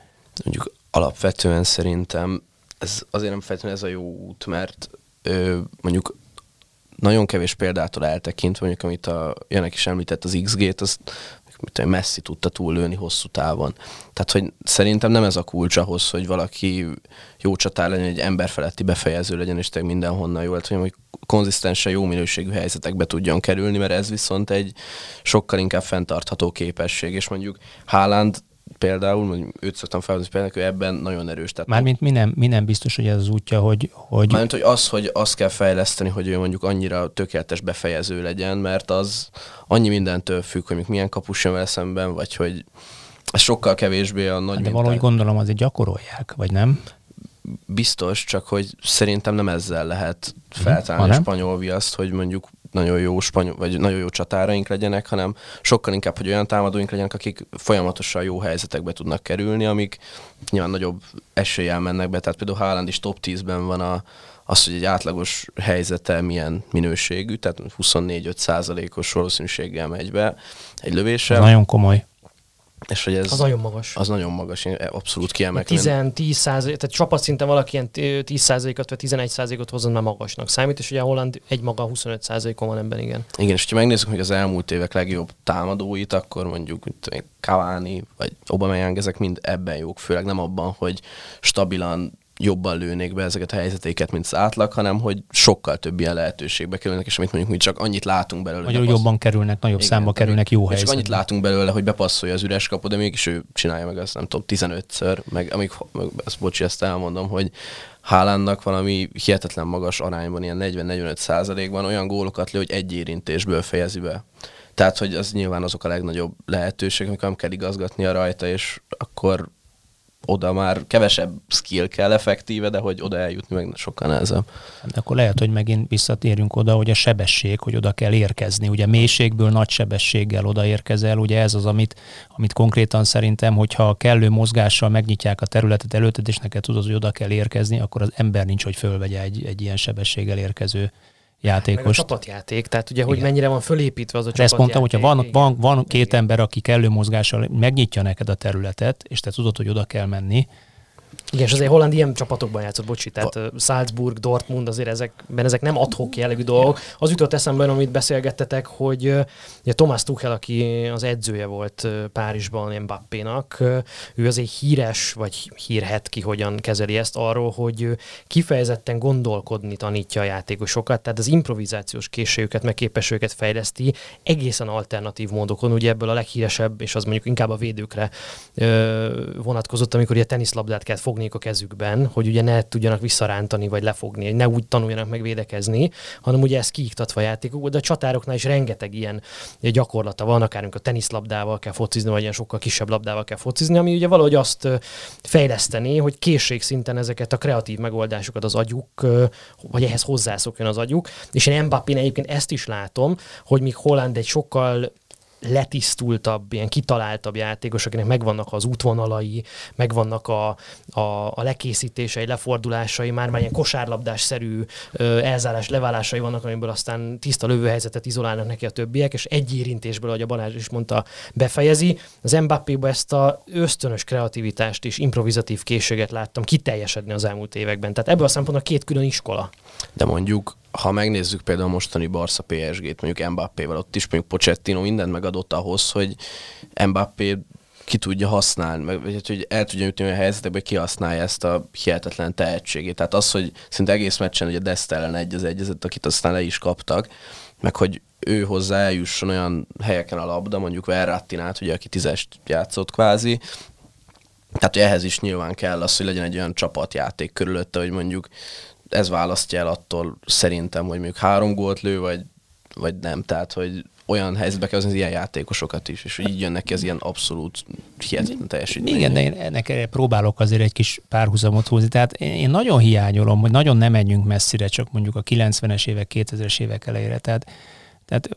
Mondjuk alapvetően szerintem ez azért nem feltétlenül ez a jó út, mert ö, mondjuk nagyon kevés példától eltekintve, mondjuk amit a Janek is említett, az XG-t, azt mit Messi tudta túllőni hosszú távon. Tehát, hogy szerintem nem ez a kulcs ahhoz, hogy valaki jó csatár legyen, egy emberfeletti befejező legyen, és tényleg mindenhonnan jó, hát, hogy konzisztensen jó minőségű helyzetekbe tudjon kerülni, mert ez viszont egy sokkal inkább fenntartható képesség, és mondjuk Haaland például, mondjuk őt szoktam felhozni például, ő ebben nagyon erős. Tehát Mármint mi nem, mi nem biztos, hogy ez az útja, hogy... hogy... Mármint, hogy az, hogy azt kell fejleszteni, hogy ő mondjuk annyira tökéletes befejező legyen, mert az annyi mindentől függ, hogy milyen kapus jön vele szemben, vagy hogy ez sokkal kevésbé a nagy De valahogy gondolom azért gyakorolják, vagy nem? Biztos, csak hogy szerintem nem ezzel lehet mhm. feltalálni a spanyol viaszt, hogy mondjuk nagyon jó spanyol, vagy nagyon jó csatáraink legyenek, hanem sokkal inkább, hogy olyan támadóink legyenek, akik folyamatosan jó helyzetekbe tudnak kerülni, amik nyilván nagyobb eséllyel mennek be. Tehát például Haaland is top 10-ben van a, az, hogy egy átlagos helyzete milyen minőségű, tehát 24-5 százalékos valószínűséggel megy be egy lövéssel. Ez nagyon komoly. És hogy ez, az nagyon magas. Az nagyon magas, én abszolút kiemelkedem. 10, 10 százalék, tehát csapatszinten valaki ilyen 10 százalékot vagy 11 százalékot hozzon, már magasnak számít, és ugye a Holland egy maga 25 százalékon van ebben, igen. Igen, és ha megnézzük, hogy az elmúlt évek legjobb támadóit, akkor mondjuk Cavani vagy Aubameyang, ezek mind ebben jók, főleg nem abban, hogy stabilan jobban lőnék be ezeket a helyzeteiket, mint az átlag, hanem hogy sokkal több ilyen lehetőségbe kerülnek, és amit mondjuk mi csak annyit látunk belőle. Magyarul jobban kerülnek, nagyobb Igen, számba kerülnek jó helyzetbe. Csak annyit látunk belőle, hogy bepasszolja az üres kapod, de mégis ő csinálja meg azt, nem tudom, 15-ször, meg amíg, ezt bocsi, ezt elmondom, hogy Hálánnak valami hihetetlen magas arányban, ilyen 40-45 százalékban olyan gólokat lő, hogy egy érintésből fejezi be. Tehát, hogy az nyilván azok a legnagyobb lehetőségek, amikor nem kell igazgatnia rajta, és akkor oda már kevesebb skill kell effektíve, de hogy oda eljutni meg sokkal nehezebb. De akkor lehet, hogy megint visszatérjünk oda, hogy a sebesség, hogy oda kell érkezni. Ugye mélységből nagy sebességgel odaérkezel, ugye ez az, amit, amit konkrétan szerintem, hogyha kellő mozgással megnyitják a területet előtted, és neked tudod, hogy oda kell érkezni, akkor az ember nincs, hogy fölvegye egy, egy ilyen sebességgel érkező játékos. Meg a csapatjáték, tehát ugye, hogy Igen. mennyire van fölépítve az a De ezt mondtam, hogyha van, van, van két ember, aki kellő mozgással megnyitja neked a területet, és te tudod, hogy oda kell menni, igen, és azért Holland ilyen csapatokban játszott, bocsi, tehát a... Salzburg, Dortmund, azért ezekben ezek nem adhok jellegű dolgok. Az jutott eszembe, amit beszélgettetek, hogy ugye Thomas Tuchel, aki az edzője volt Párizsban Mbappénak, ő azért híres, vagy hírhet ki, hogyan kezeli ezt arról, hogy kifejezetten gondolkodni tanítja a játékosokat, tehát az improvizációs készségüket, meg képességüket fejleszti egészen alternatív módokon. Ugye ebből a leghíresebb, és az mondjuk inkább a védőkre vonatkozott, amikor a teniszlabdát kell fogniuk a kezükben, hogy ugye ne tudjanak visszarántani vagy lefogni, hogy ne úgy tanuljanak meg védekezni, hanem ugye ez kiiktatva játékok, de a csatároknál is rengeteg ilyen gyakorlata van, akár a teniszlabdával kell focizni, vagy ilyen sokkal kisebb labdával kell focizni, ami ugye valahogy azt fejleszteni, hogy készségszinten ezeket a kreatív megoldásokat az agyuk, vagy ehhez hozzászokjon az agyuk. És én Mbappé egyébként ezt is látom, hogy míg Holland egy sokkal letisztultabb, ilyen kitaláltabb játékos, akinek megvannak az útvonalai, megvannak a, a, a lekészítései, lefordulásai, már már ilyen kosárlabdás-szerű elzárás, leválásai vannak, amiből aztán tiszta lövőhelyzetet izolálnak neki a többiek, és egy érintésből, ahogy a Balázs is mondta, befejezi. Az Mbappéba ezt a ösztönös kreativitást és improvizatív készséget láttam kiteljesedni az elmúlt években. Tehát ebből a szempontból két külön iskola. De mondjuk ha megnézzük például a mostani Barca PSG-t, mondjuk Mbappé-vel, ott is mondjuk Pochettino mindent megadott ahhoz, hogy Mbappé ki tudja használni, meg, vagy hát, hogy el tudja jutni olyan helyzetekbe, hogy kihasználja ezt a hihetetlen tehetségét. Tehát az, hogy szinte egész meccsen ugye Dest ellen egy az egyezett, akit aztán le is kaptak, meg hogy ő hozzá eljusson olyan helyeken a labda, mondjuk Verrattinát, ugye, aki tízest játszott kvázi, tehát hogy ehhez is nyilván kell az, hogy legyen egy olyan csapatjáték körülötte, hogy mondjuk ez választja el attól szerintem, hogy mondjuk három gólt lő, vagy, vagy nem. Tehát, hogy olyan helyzetbe kell az ilyen játékosokat is, és így jönnek ki az ilyen abszolút hihetetlen teljesítmény. Igen, de én ennek próbálok azért egy kis párhuzamot húzni. Tehát én nagyon hiányolom, hogy nagyon nem menjünk messzire, csak mondjuk a 90-es évek, 2000-es évek elejére. Tehát, tehát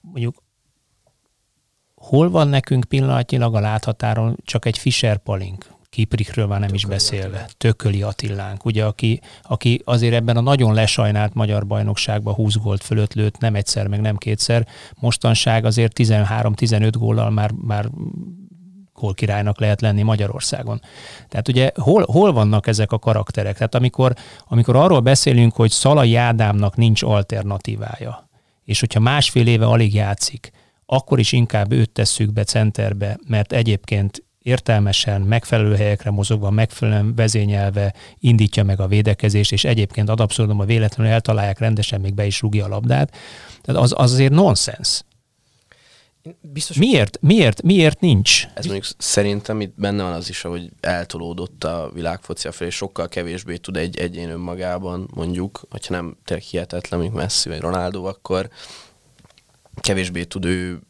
mondjuk hol van nekünk pillanatnyilag a láthatáron csak egy Fischer Palink, Kiprikről már nem Tököli is beszélve, Attila. Tököli Attilánk, ugye, aki, aki azért ebben a nagyon lesajnált magyar bajnokságban 20 gólt fölött lőtt, nem egyszer, meg nem kétszer, mostanság azért 13-15 góllal már, már gólkirálynak lehet lenni Magyarországon. Tehát ugye hol, hol vannak ezek a karakterek? Tehát amikor, amikor arról beszélünk, hogy Szalai Ádámnak nincs alternatívája, és hogyha másfél éve alig játszik, akkor is inkább őt tesszük be centerbe, mert egyébként értelmesen, megfelelő helyekre mozogva, megfelelően vezényelve indítja meg a védekezést, és egyébként ad abszurdum, a véletlenül eltalálják rendesen, még be is rúgja a labdát. Tehát az, az azért nonsens. Biztos, miért, miért, miért nincs? Ez mondjuk szerintem itt benne van az is, hogy eltolódott a világfocia felé, sokkal kevésbé tud egy egyén önmagában, mondjuk, hogyha nem tényleg hihetetlen, mint Messi vagy Ronaldo, akkor kevésbé tud ő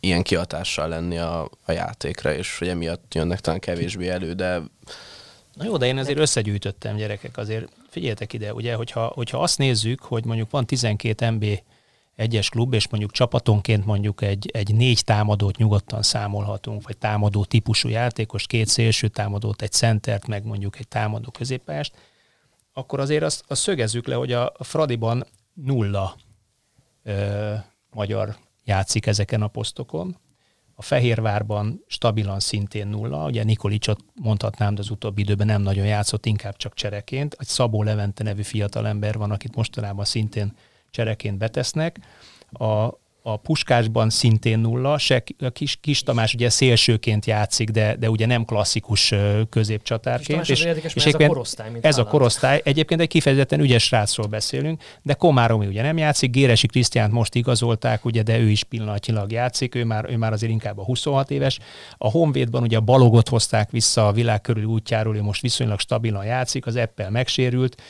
ilyen kihatással lenni a, a játékra, és hogy emiatt jönnek talán kevésbé elő, de... Na jó, de én azért összegyűjtöttem gyerekek, azért figyeljetek ide, ugye, hogyha, hogyha azt nézzük, hogy mondjuk van 12 MB egyes klub, és mondjuk csapatonként mondjuk egy, egy négy támadót nyugodtan számolhatunk, vagy támadó típusú játékos, két szélső támadót, egy centert, meg mondjuk egy támadó középpályást, akkor azért azt, azt szögezzük le, hogy a Fradiban nulla ö, magyar játszik ezeken a posztokon. A Fehérvárban stabilan szintén nulla, ugye Nikolicsot mondhatnám, de az utóbbi időben nem nagyon játszott, inkább csak csereként. Egy Szabó Levente nevű fiatalember van, akit mostanában szintén csereként betesznek. A, a Puskásban szintén nulla, se kis, kis Tamás ugye szélsőként játszik, de, de ugye nem klasszikus középcsatárként. És, és, és ez a korosztály, mint Ez a korosztály. Egyébként egy kifejezetten ügyes srácról beszélünk, de Komáromi ugye nem játszik, Géresi Krisztiánt most igazolták, ugye, de ő is pillanatnyilag játszik, ő már, ő már azért inkább a 26 éves. A Honvédban ugye a Balogot hozták vissza a világ körül útjáról, ő most viszonylag stabilan játszik, az Eppel megsérült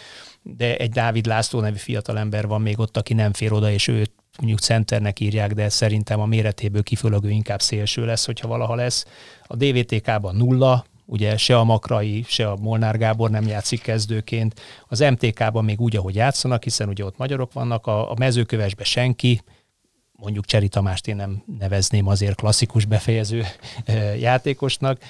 de egy Dávid László nevű fiatalember van még ott, aki nem fér oda, és őt mondjuk centernek írják, de szerintem a méretéből kifölögő inkább szélső lesz, hogyha valaha lesz. A DVTK-ban nulla, ugye se a Makrai, se a Molnár Gábor nem játszik kezdőként. Az MTK-ban még úgy, ahogy játszanak, hiszen ugye ott magyarok vannak, a, a mezőkövesbe senki, mondjuk Cseri Tamást én nem nevezném azért klasszikus befejező játékosnak.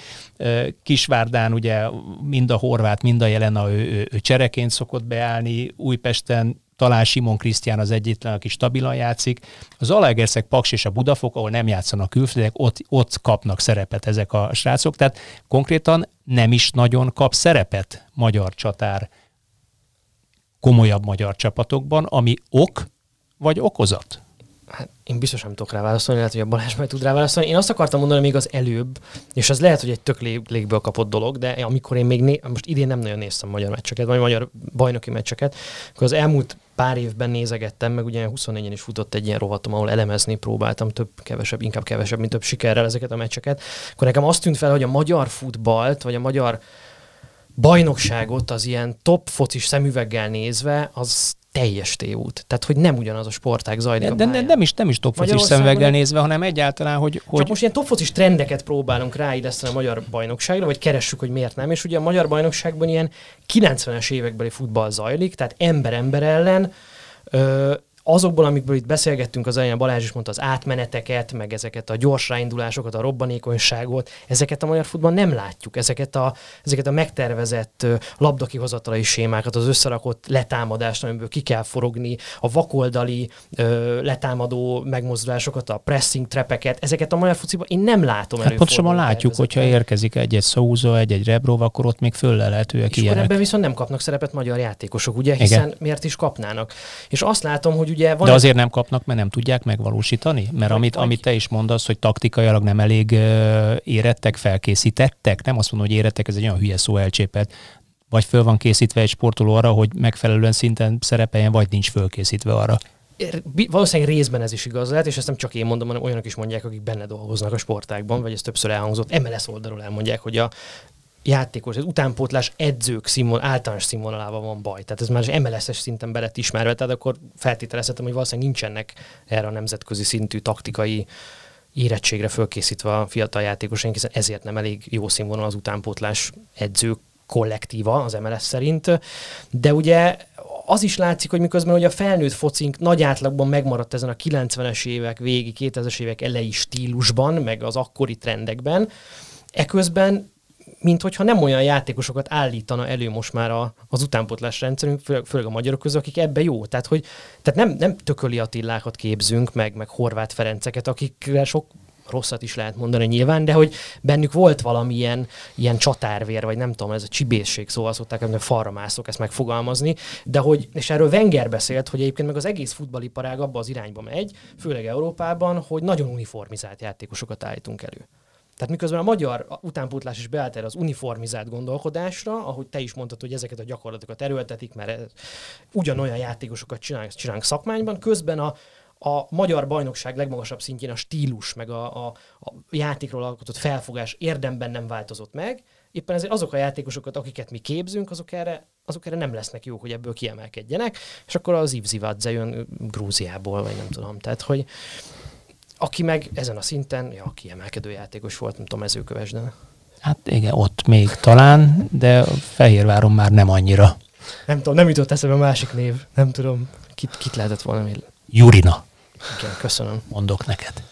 Kisvárdán ugye mind a horvát, mind a jelen a ő, ő, ő csereként szokott beállni, Újpesten talán Simon Krisztián az egyetlen, aki stabilan játszik. Az Alegerszeg, Paks és a Budafok, ahol nem játszanak külföldiek, ott, ott kapnak szerepet ezek a srácok, tehát konkrétan nem is nagyon kap szerepet magyar csatár komolyabb magyar csapatokban, ami ok vagy okozat? Hát én biztos nem tudok rá válaszolni, lehet, hogy a Balázs majd tud rá válaszolni. Én azt akartam mondani még az előbb, és az lehet, hogy egy tök lég, légből kapott dolog, de amikor én még, né- most idén nem nagyon néztem magyar meccseket, vagy magyar bajnoki meccseket, akkor az elmúlt pár évben nézegettem, meg ugye 24-en is futott egy ilyen rovatom, ahol elemezni próbáltam több, kevesebb, inkább kevesebb, mint több sikerrel ezeket a meccseket. Akkor nekem azt tűnt fel, hogy a magyar futballt, vagy a magyar bajnokságot az ilyen top focis szemüveggel nézve, az teljes tévút. Tehát, hogy nem ugyanaz a sportág zajlik de, a de, nem is, nem is topfocis szemüveggel nézve, hanem egyáltalán, hogy... hogy... Csak most ilyen topfocis trendeket próbálunk ráilleszteni a magyar bajnokságra, vagy keressük, hogy miért nem. És ugye a magyar bajnokságban ilyen 90-es évekbeli futball zajlik, tehát ember-ember ellen, ö, azokból, amikből itt beszélgettünk, az elején Balázs is mondta az átmeneteket, meg ezeket a gyors ráindulásokat, a robbanékonyságot, ezeket a magyar futball nem látjuk, ezeket a, ezeket a megtervezett labdakihozatalai sémákat, az összerakott letámadást, amiből ki kell forogni, a vakoldali ö, letámadó megmozdulásokat, a pressing trepeket, ezeket a magyar fociban én nem látom Hát pontosan látjuk, hogyha érkezik egy-egy Szóza, egy-egy Rebrov, akkor ott még föllelhetőek ilyenek. És ebben viszont nem kapnak szerepet magyar játékosok, ugye, hiszen Igen. miért is kapnának. És azt látom, hogy hogy ugye van... De azért nem kapnak, mert nem tudják megvalósítani? Mert amit, vagy- amit te is mondasz, hogy taktikailag nem elég ö, érettek, felkészítettek, nem azt mondom, hogy érettek, ez egy olyan hülye szó elcsépelt, vagy föl van készítve egy sportoló arra, hogy megfelelően szinten szerepeljen, vagy nincs fölkészítve arra. Bi- valószínűleg részben ez is igaz lehet, és ezt nem csak én mondom, hanem olyanok is mondják, akik benne dolgoznak a sportákban, vagy ez többször elhangzott. MLS oldalról elmondják, hogy a játékos, az utánpótlás edzők színvonal, általános színvonalában van baj. Tehát ez már MLS-es szinten be lett ismerve, tehát akkor feltételezhetem, hogy valószínűleg nincsenek erre a nemzetközi szintű taktikai érettségre fölkészítve a fiatal játékosaink, hiszen ezért nem elég jó színvonal az utánpótlás edzők kollektíva az MLS szerint. De ugye az is látszik, hogy miközben ugye a felnőtt focink nagy átlagban megmaradt ezen a 90-es évek végi, 2000-es évek elejé stílusban, meg az akkori trendekben, eközben mint hogyha nem olyan játékosokat állítana elő most már a, az utánpotlás rendszerünk, főleg, főleg a magyarok közül, akik ebbe jó. Tehát, hogy, tehát nem, nem tököli Attilákat képzünk, meg, meg Horváth Ferenceket, akikre sok rosszat is lehet mondani nyilván, de hogy bennük volt valamilyen ilyen csatárvér, vagy nem tudom, ez a csibészség, szóval szokták, hogy falra mászok ezt megfogalmazni, de hogy, és erről Wenger beszélt, hogy egyébként meg az egész futballiparág abba az irányba megy, főleg Európában, hogy nagyon uniformizált játékosokat állítunk elő. Tehát miközben a magyar utánpótlás is beállt erre az uniformizált gondolkodásra, ahogy te is mondtad, hogy ezeket a gyakorlatokat erőltetik, mert ugyanolyan játékosokat csinálunk, csinálunk szakmányban, közben a, a magyar bajnokság legmagasabb szintjén a stílus, meg a, a, a játékról alkotott felfogás érdemben nem változott meg, éppen ezért azok a játékosokat, akiket mi képzünk, azok erre, azok erre nem lesznek jók, hogy ebből kiemelkedjenek, és akkor az Ivzivadze jön Grúziából, vagy nem tudom. Tehát, hogy aki meg ezen a szinten, ja, kiemelkedő játékos volt, nem tudom, mezőköves, de Hát igen, ott még talán, de Fehérváron már nem annyira. nem tudom, nem jutott eszembe a másik név, nem tudom, kit, kit lehetett volna. Jurina, Igen, köszönöm. mondok neked.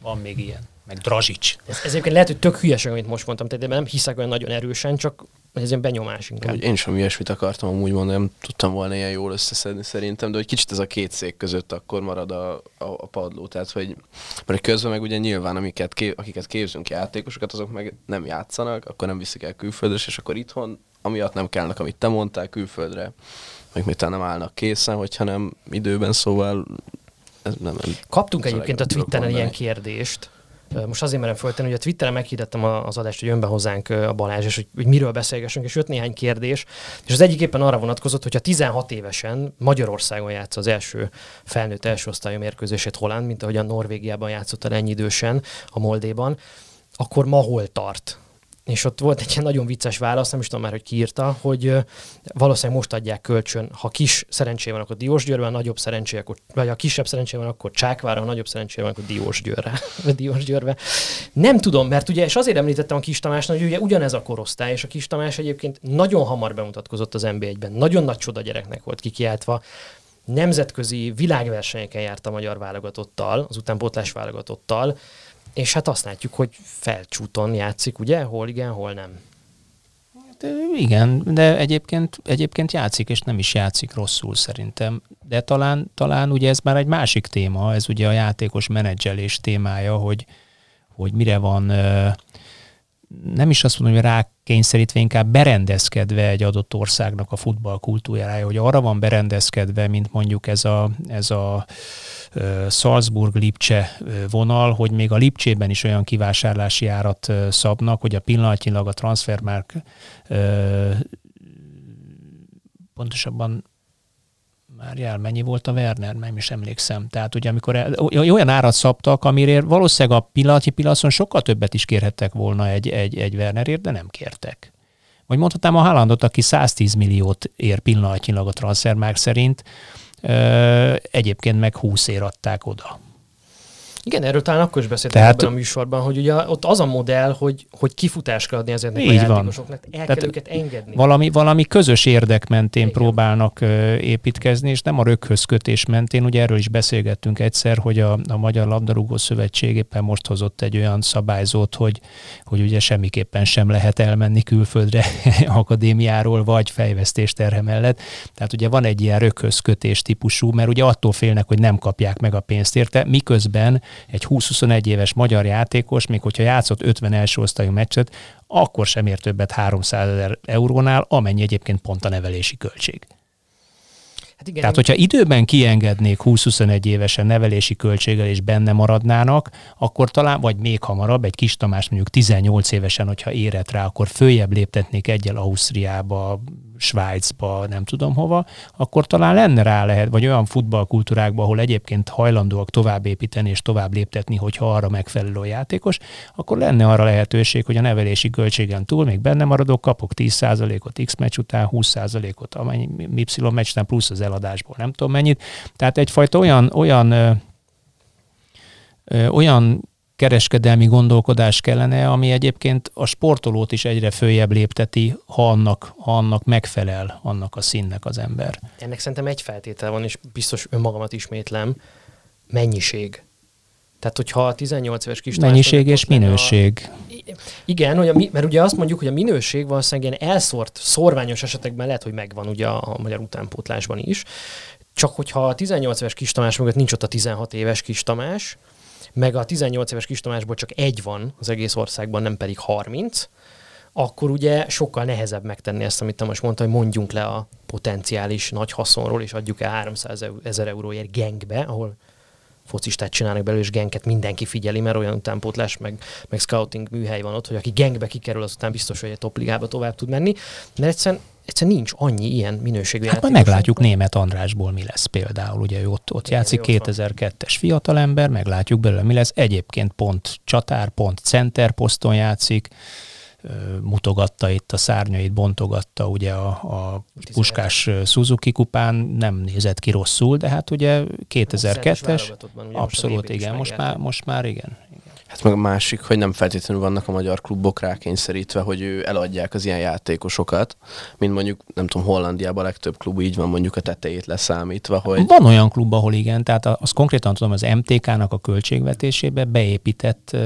Van még ilyen. Meg Drazsics. Ez, ez egyébként lehet, hogy tök hülyeség, amit most mondtam, tehát nem hiszek olyan nagyon erősen, csak ez ilyen benyomás inkább. Hogy én sem ilyesmit akartam amúgy mondani, nem tudtam volna ilyen jól összeszedni szerintem, de hogy kicsit ez a két szék között akkor marad a, a, a padló. Tehát, hogy mert közben meg ugye nyilván, amiket, akiket képzünk játékosokat, azok meg nem játszanak, akkor nem viszik el külföldre, és akkor itthon, amiatt nem kellnek, amit te mondtál, külföldre, meg még talán nem állnak készen, hogyha nem időben, szóval ez nem, nem Kaptunk egyébként a Twitteren ilyen kérdést. Most azért merem föltenni, hogy a Twitteren meghirdettem a- az adást, hogy jön be hozzánk a Balázs, és hogy, hogy miről beszélgessünk, és jött néhány kérdés, és az egyik éppen arra vonatkozott, hogyha 16 évesen Magyarországon játsza az első felnőtt első osztályú mérkőzését Holland, mint ahogy a Norvégiában játszott ennyi idősen a Moldéban, akkor ma hol tart? És ott volt egy ilyen nagyon vicces válasz, nem is tudom már, hogy ki írta, hogy valószínűleg most adják kölcsön, ha kis szerencsé van, akkor Diósgyőrben, nagyobb szerencsé, akkor, vagy ha kisebb szerencsé van, akkor Csákvára, ha nagyobb szerencsé van, akkor Diósgyőrre, vagy Diósgyőrbe. Nem tudom, mert ugye, és azért említettem a Kis Tamásnak, hogy ugye ugyanez a korosztály, és a Kis Tamás egyébként nagyon hamar bemutatkozott az NB1-ben, nagyon nagy csoda gyereknek volt kikiáltva, nemzetközi világversenyeken járt a magyar válogatottal, az utánpótlás válogatottal, és hát azt látjuk, hogy felcsúton játszik, ugye? Hol igen, hol nem. De igen, de egyébként, egyébként játszik, és nem is játszik rosszul szerintem. De talán, talán ugye ez már egy másik téma, ez ugye a játékos menedzselés témája, hogy, hogy mire van, nem is azt mondom, hogy rákényszerítve, inkább berendezkedve egy adott országnak a futballkultúrája, hogy arra van berendezkedve, mint mondjuk ez a, ez a Salzburg-Lipcse vonal, hogy még a Lipcsében is olyan kivásárlási árat szabnak, hogy a pillanatnyilag a transfermark ö, pontosabban már jár, mennyi volt a Werner, nem is emlékszem. Tehát ugye amikor olyan árat szabtak, amire valószínűleg a pillanatnyi pillanatban sokkal többet is kérhettek volna egy, egy, egy Wernerért, de nem kértek. Vagy mondhatnám a Haalandot, aki 110 milliót ér pillanatnyilag a transfermárk szerint, egyébként meg 20 ér adták oda. Igen, erről talán akkor is beszéltem Tehát- ebben a műsorban, hogy ugye ott az a modell, hogy, hogy kifutást kell adni ezeknek a Így van. játékosoknak, el Tehát kell őket engedni. Valami, valami közös érdek mentén Igen. próbálnak építkezni, és nem a röghöz kötés mentén. Ugye erről is beszélgettünk egyszer, hogy a, a Magyar Labdarúgó Szövetség éppen most hozott egy olyan szabályzót, hogy, hogy ugye semmiképpen sem lehet elmenni külföldre akadémiáról, vagy fejvesztés terhe mellett. Tehát ugye van egy ilyen röghöz kötés típusú, mert ugye attól félnek, hogy nem kapják meg a pénzt érte, miközben egy 20-21 éves magyar játékos, még hogyha játszott 50 első osztályú meccset, akkor sem ér többet 300 ezer eurónál, amennyi egyébként pont a nevelési költség. Hát igen, Tehát, hogyha időben kiengednék 20-21 évesen nevelési költséggel és benne maradnának, akkor talán, vagy még hamarabb, egy kis Tamás mondjuk 18 évesen, hogyha érett rá, akkor följebb léptetnék egyel Ausztriába, Svájcba, nem tudom hova, akkor talán lenne rá lehet, vagy olyan futballkultúrákban, ahol egyébként hajlandóak tovább építeni és tovább léptetni, hogyha arra megfelelő a játékos, akkor lenne arra lehetőség, hogy a nevelési költségen túl még benne maradok, kapok 10%-ot X meccs után, 20%-ot amennyi Y meccs után plusz az eladásból, nem tudom mennyit. Tehát egyfajta olyan, olyan olyan kereskedelmi gondolkodás kellene, ami egyébként a sportolót is egyre följebb lépteti, ha annak, ha annak megfelel annak a színnek az ember. Ennek szerintem egy feltétel van, és biztos önmagamat ismétlem, mennyiség. Tehát, hogyha a 18 éves kis Mennyiség és minőség. A... Igen, hogy a, mert ugye azt mondjuk, hogy a minőség valószínűleg ilyen elszórt, szorványos esetekben lehet, hogy megvan ugye a, a magyar utánpótlásban is. Csak hogyha a 18 éves kis Tamás mögött nincs ott a 16 éves kis Tamás, meg a 18 éves kis Tamásból csak egy van az egész országban, nem pedig 30, akkor ugye sokkal nehezebb megtenni ezt, amit te most mondta, hogy mondjunk le a potenciális nagy haszonról, és adjuk el 300 ezer euróért gengbe, ahol focistát csinálnak belőle, és genket mindenki figyeli, mert olyan utánpótlás, meg, meg scouting műhely van ott, hogy aki gengbe kikerül, azután biztos, hogy egy topligába tovább tud menni. De egyszerűen egyszerűen nincs annyi ilyen minőségű Hát majd meglátjuk német Andrásból mi lesz például, ugye ő ott, ott játszik 2002-es fiatalember, meglátjuk belőle mi lesz, egyébként pont csatár, pont center poszton játszik, mutogatta itt a szárnyait, bontogatta ugye a, a Puskás Suzuki kupán, nem nézett ki rosszul, de hát ugye 2002-es, abszolút igen, most már, most már igen. Hát meg a másik, hogy nem feltétlenül vannak a magyar klubok rákényszerítve, hogy ő eladják az ilyen játékosokat, mint mondjuk, nem tudom, Hollandiában a legtöbb klub így van mondjuk a tetejét leszámítva, hogy... Van olyan klub, ahol igen, tehát az konkrétan tudom, az MTK-nak a költségvetésébe beépített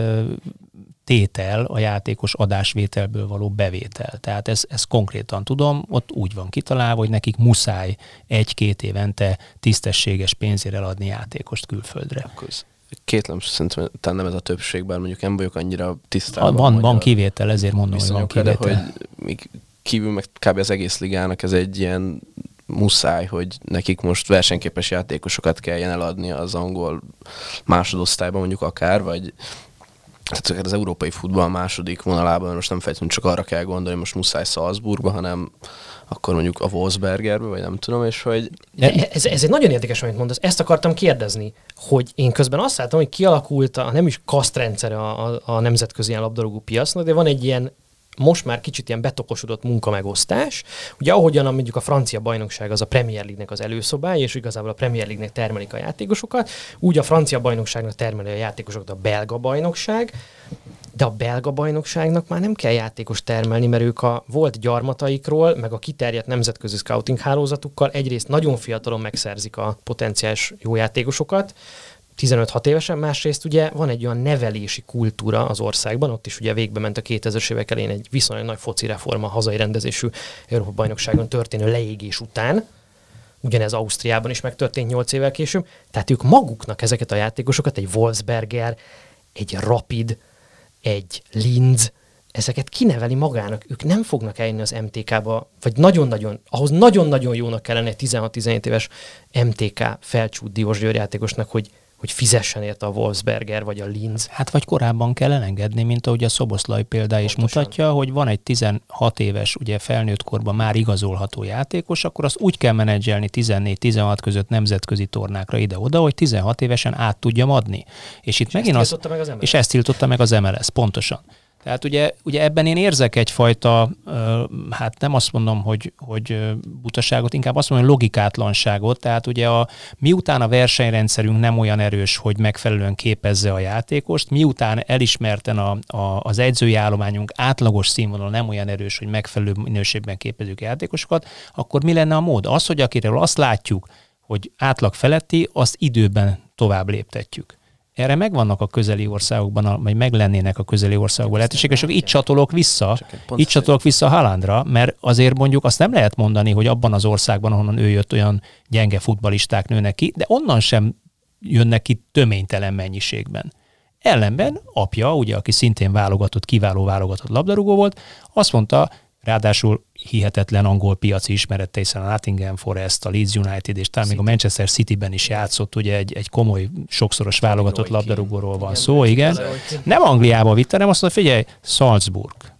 tétel a játékos adásvételből való bevétel. Tehát ez, ez konkrétan tudom, ott úgy van kitalálva, hogy nekik muszáj egy-két évente tisztességes pénzért eladni játékost külföldre. Kétlem, szerintem talán nem ez a többség, bár mondjuk nem vagyok annyira tisztában. Van, van kivétel, ezért mondom, hogy van kivétel. De, hogy még kívül meg kb. az egész ligának ez egy ilyen muszáj, hogy nekik most versenyképes játékosokat kelljen eladni az angol másodosztályban mondjuk akár, vagy tehát az európai futball második vonalában most nem feltétlenül csak arra kell gondolni, most muszáj Salzburgba, hanem akkor mondjuk a Wolfsbergerbe, vagy nem tudom, és hogy... Ez, ez egy nagyon érdekes, amit mondasz. Ezt akartam kérdezni, hogy én közben azt látom, hogy kialakult a nem is kasztrendszer a, a, a nemzetközi ilyen labdarúgó piacnak, de van egy ilyen most már kicsit ilyen betokosodott munkamegosztás. Ugye ahogyan a, mondjuk a francia bajnokság az a Premier League-nek az előszobája, és igazából a Premier League-nek termelik a játékosokat, úgy a francia bajnokságnak termeli a játékosokat a belga bajnokság, de a belga bajnokságnak már nem kell játékos termelni, mert ők a volt gyarmataikról, meg a kiterjedt nemzetközi scouting hálózatukkal egyrészt nagyon fiatalon megszerzik a potenciális jó játékosokat, 15-6 évesen, másrészt ugye van egy olyan nevelési kultúra az országban, ott is ugye végbe ment a 2000-es évek elén egy viszonylag nagy foci reforma hazai rendezésű Európa bajnokságon történő leégés után, ugyanez Ausztriában is megtörtént 8 évvel később, tehát ők maguknak ezeket a játékosokat, egy Wolfsberger, egy Rapid, egy Linz, ezeket kineveli magának, ők nem fognak eljönni az MTK-ba, vagy nagyon-nagyon, ahhoz nagyon-nagyon jónak kellene egy 16-17 éves MTK felcsút Diós játékosnak, hogy hogy fizessen érte a Wolfsberger vagy a Linz. Hát vagy korábban kell elengedni, mint ahogy a Szoboszlai példa is Pontosan. mutatja, hogy van egy 16 éves, ugye felnőtt korban már igazolható játékos, akkor azt úgy kell menedzselni 14-16 között nemzetközi tornákra ide-oda, hogy 16 évesen át tudjam adni. És itt és megint az, meg az és ezt tiltotta meg az MLS, pontosan. Tehát ugye, ugye ebben én érzek egyfajta, hát nem azt mondom, hogy, hogy butaságot, inkább azt mondom, hogy logikátlanságot. Tehát ugye a, miután a versenyrendszerünk nem olyan erős, hogy megfelelően képezze a játékost, miután elismerten a, a, az edzői állományunk átlagos színvonal nem olyan erős, hogy megfelelő minőségben képezzük a játékosokat, akkor mi lenne a mód? Az, hogy akiről azt látjuk, hogy átlag feletti, azt időben tovább léptetjük erre megvannak a közeli országokban, vagy meg lennének a közeli országokban lehetőségek, és itt csatolok vissza, itt csatolok vissza Halandra, mert azért mondjuk azt nem lehet mondani, hogy abban az országban, ahonnan ő jött, olyan gyenge futbalisták nőnek ki, de onnan sem jönnek ki töménytelen mennyiségben. Ellenben apja, ugye, aki szintén válogatott, kiváló válogatott labdarúgó volt, azt mondta, ráadásul hihetetlen angol piaci ismerete, hiszen a Nottingham Forest, a Leeds United, és talán még a Manchester City-ben is játszott, ugye egy, egy komoly, sokszoros válogatott labdarúgóról van szó, igen. Nem Angliába vitte, hanem azt mondta, figyelj, Salzburg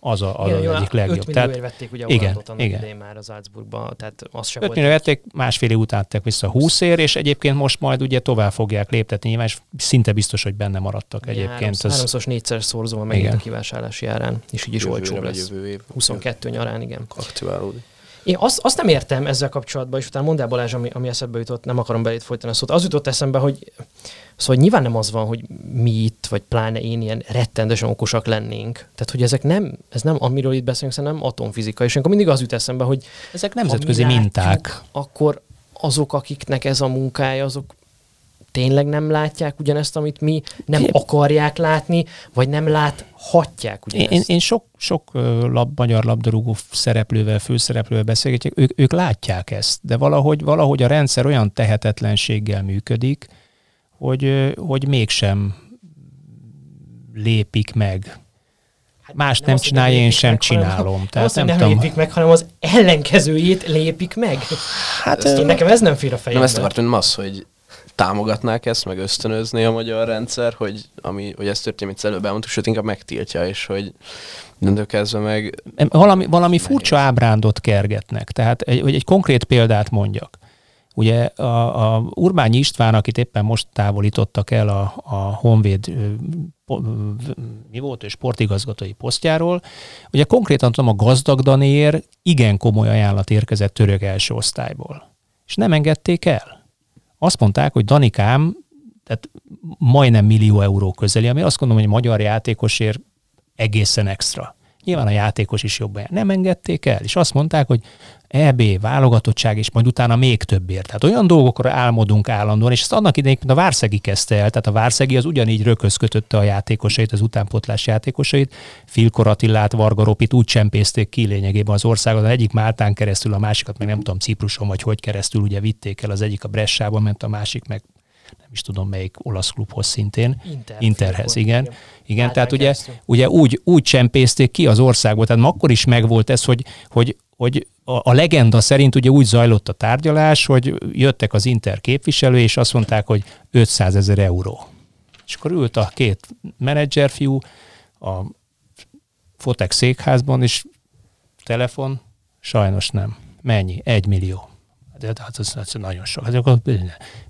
az a, az, igen, az egyik legjobb. 5 tehát, vették ugye igen, annak igen. idején már az Salzburgba, tehát az sem 5 millió vették, másfél év után tettek vissza 20 ér, és egyébként most majd ugye tovább fogják léptetni nyilván, és szinte biztos, hogy benne maradtak igen, egyébként. Háromszor, az... négyszer szorzó megint a kivásárlási árán, és így is olcsóbb lesz. Jövő év. 22 nyarán, igen. Aktiválódik. Én azt, azt nem értem ezzel kapcsolatban, és utána mondd el Balázs, ami, ami eszembe jutott, nem akarom belét folytani a szót. Az jutott eszembe, hogy Szóval nyilván nem az van, hogy mi itt, vagy pláne én ilyen rettendesen okosak lennénk. Tehát, hogy ezek nem, ez nem, amiről itt beszélünk, szerintem atomfizika. És akkor mindig az jut eszembe, hogy ezek nemzetközi minták. Látjuk, akkor azok, akiknek ez a munkája, azok tényleg nem látják ugyanezt, amit mi nem én... akarják látni, vagy nem láthatják ugyanezt? Én, én sok, sok lab, magyar labdarúgó szereplővel, főszereplővel beszélgetek, ők, ők látják ezt, de valahogy, valahogy a rendszer olyan tehetetlenséggel működik, hogy, hogy mégsem lépik meg. Hát Más nem, nem csinálja, én sem meg, csinálom. Hanem, Tehát nem, nem tudom. lépik meg, hanem az ellenkezőjét lépik meg. Hát ezt, én, nekem ez nem fér a fejembe. Nem ezt akartam, az, hogy támogatnák ezt, meg ösztönözni a magyar rendszer, hogy, ami, hogy ez történik, amit előbb elmondtuk, sőt inkább megtiltja, és hogy de kezdve meg... Valami, valami furcsa ábrándot kergetnek. Tehát egy, hogy egy konkrét példát mondjak. Ugye a, a Urbányi István, akit éppen most távolítottak el a, a Honvéd mi volt, ő sportigazgatói posztjáról, ugye konkrétan tudom, a gazdag Daniér igen komoly ajánlat érkezett török első osztályból. És nem engedték el. Azt mondták, hogy Danikám, tehát majdnem millió euró közeli, ami azt gondolom, hogy magyar játékosért egészen extra. Nyilván a játékos is jobban. Nem engedték el, és azt mondták, hogy EB, válogatottság, és majd utána még többért. Tehát olyan dolgokra álmodunk állandóan, és ezt annak idején, mint a Várszegi kezdte el, tehát a Várszegi az ugyanígy röközkötötte a játékosait, az utánpotlás játékosait, Filkor Attillát, Varga Ropit úgy csempészték ki lényegében az országot, az egyik Máltán keresztül, a másikat meg nem tudom, Cipruson vagy hogy keresztül ugye vitték el, az egyik a Bressába ment, a másik meg nem is tudom melyik olasz klubhoz szintén. Inter, Interhez, igen. Igen, igen tehát ugye, ugye úgy, úgy csempészték ki az országból, tehát akkor is megvolt ez, hogy, hogy, hogy a, legenda szerint ugye úgy zajlott a tárgyalás, hogy jöttek az Inter képviselő, és azt mondták, hogy 500 ezer euró. És akkor ült a két menedzserfiú a Fotek székházban, és telefon, sajnos nem. Mennyi? Egy millió. De hát az, az nagyon sok. Hát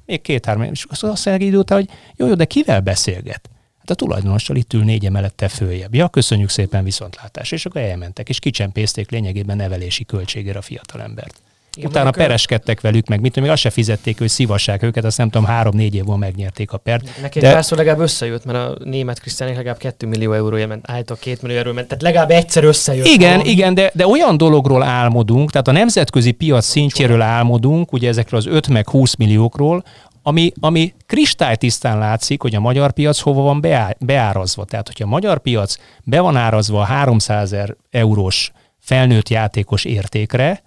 még két-három, és azt mondja idő hogy jó, jó, de kivel beszélget? Hát a tulajdonossal itt ül négy emelette följebb. Ja, köszönjük szépen viszontlátás. És akkor elmentek, és kicsempészték lényegében nevelési költségére a fiatalembert. Igen, Utána pereskedtek velük, meg mit még azt se fizették, hogy szívassák őket, azt nem tudom, három-négy év múlva megnyerték a pert. Neki de... párszor legalább összejött, mert a német Krisztiánik legalább 2 millió eurója ment, állítok 2 millió eurója ment, tehát legalább egyszer összejött. Igen, valami. igen, de, de olyan dologról álmodunk, tehát a nemzetközi piac szintjéről álmodunk, ugye ezekről az 5 meg 20 milliókról, ami, ami kristálytisztán látszik, hogy a magyar piac hova van beárazva. Tehát, hogyha a magyar piac be van árazva a 300 eurós felnőtt játékos értékre,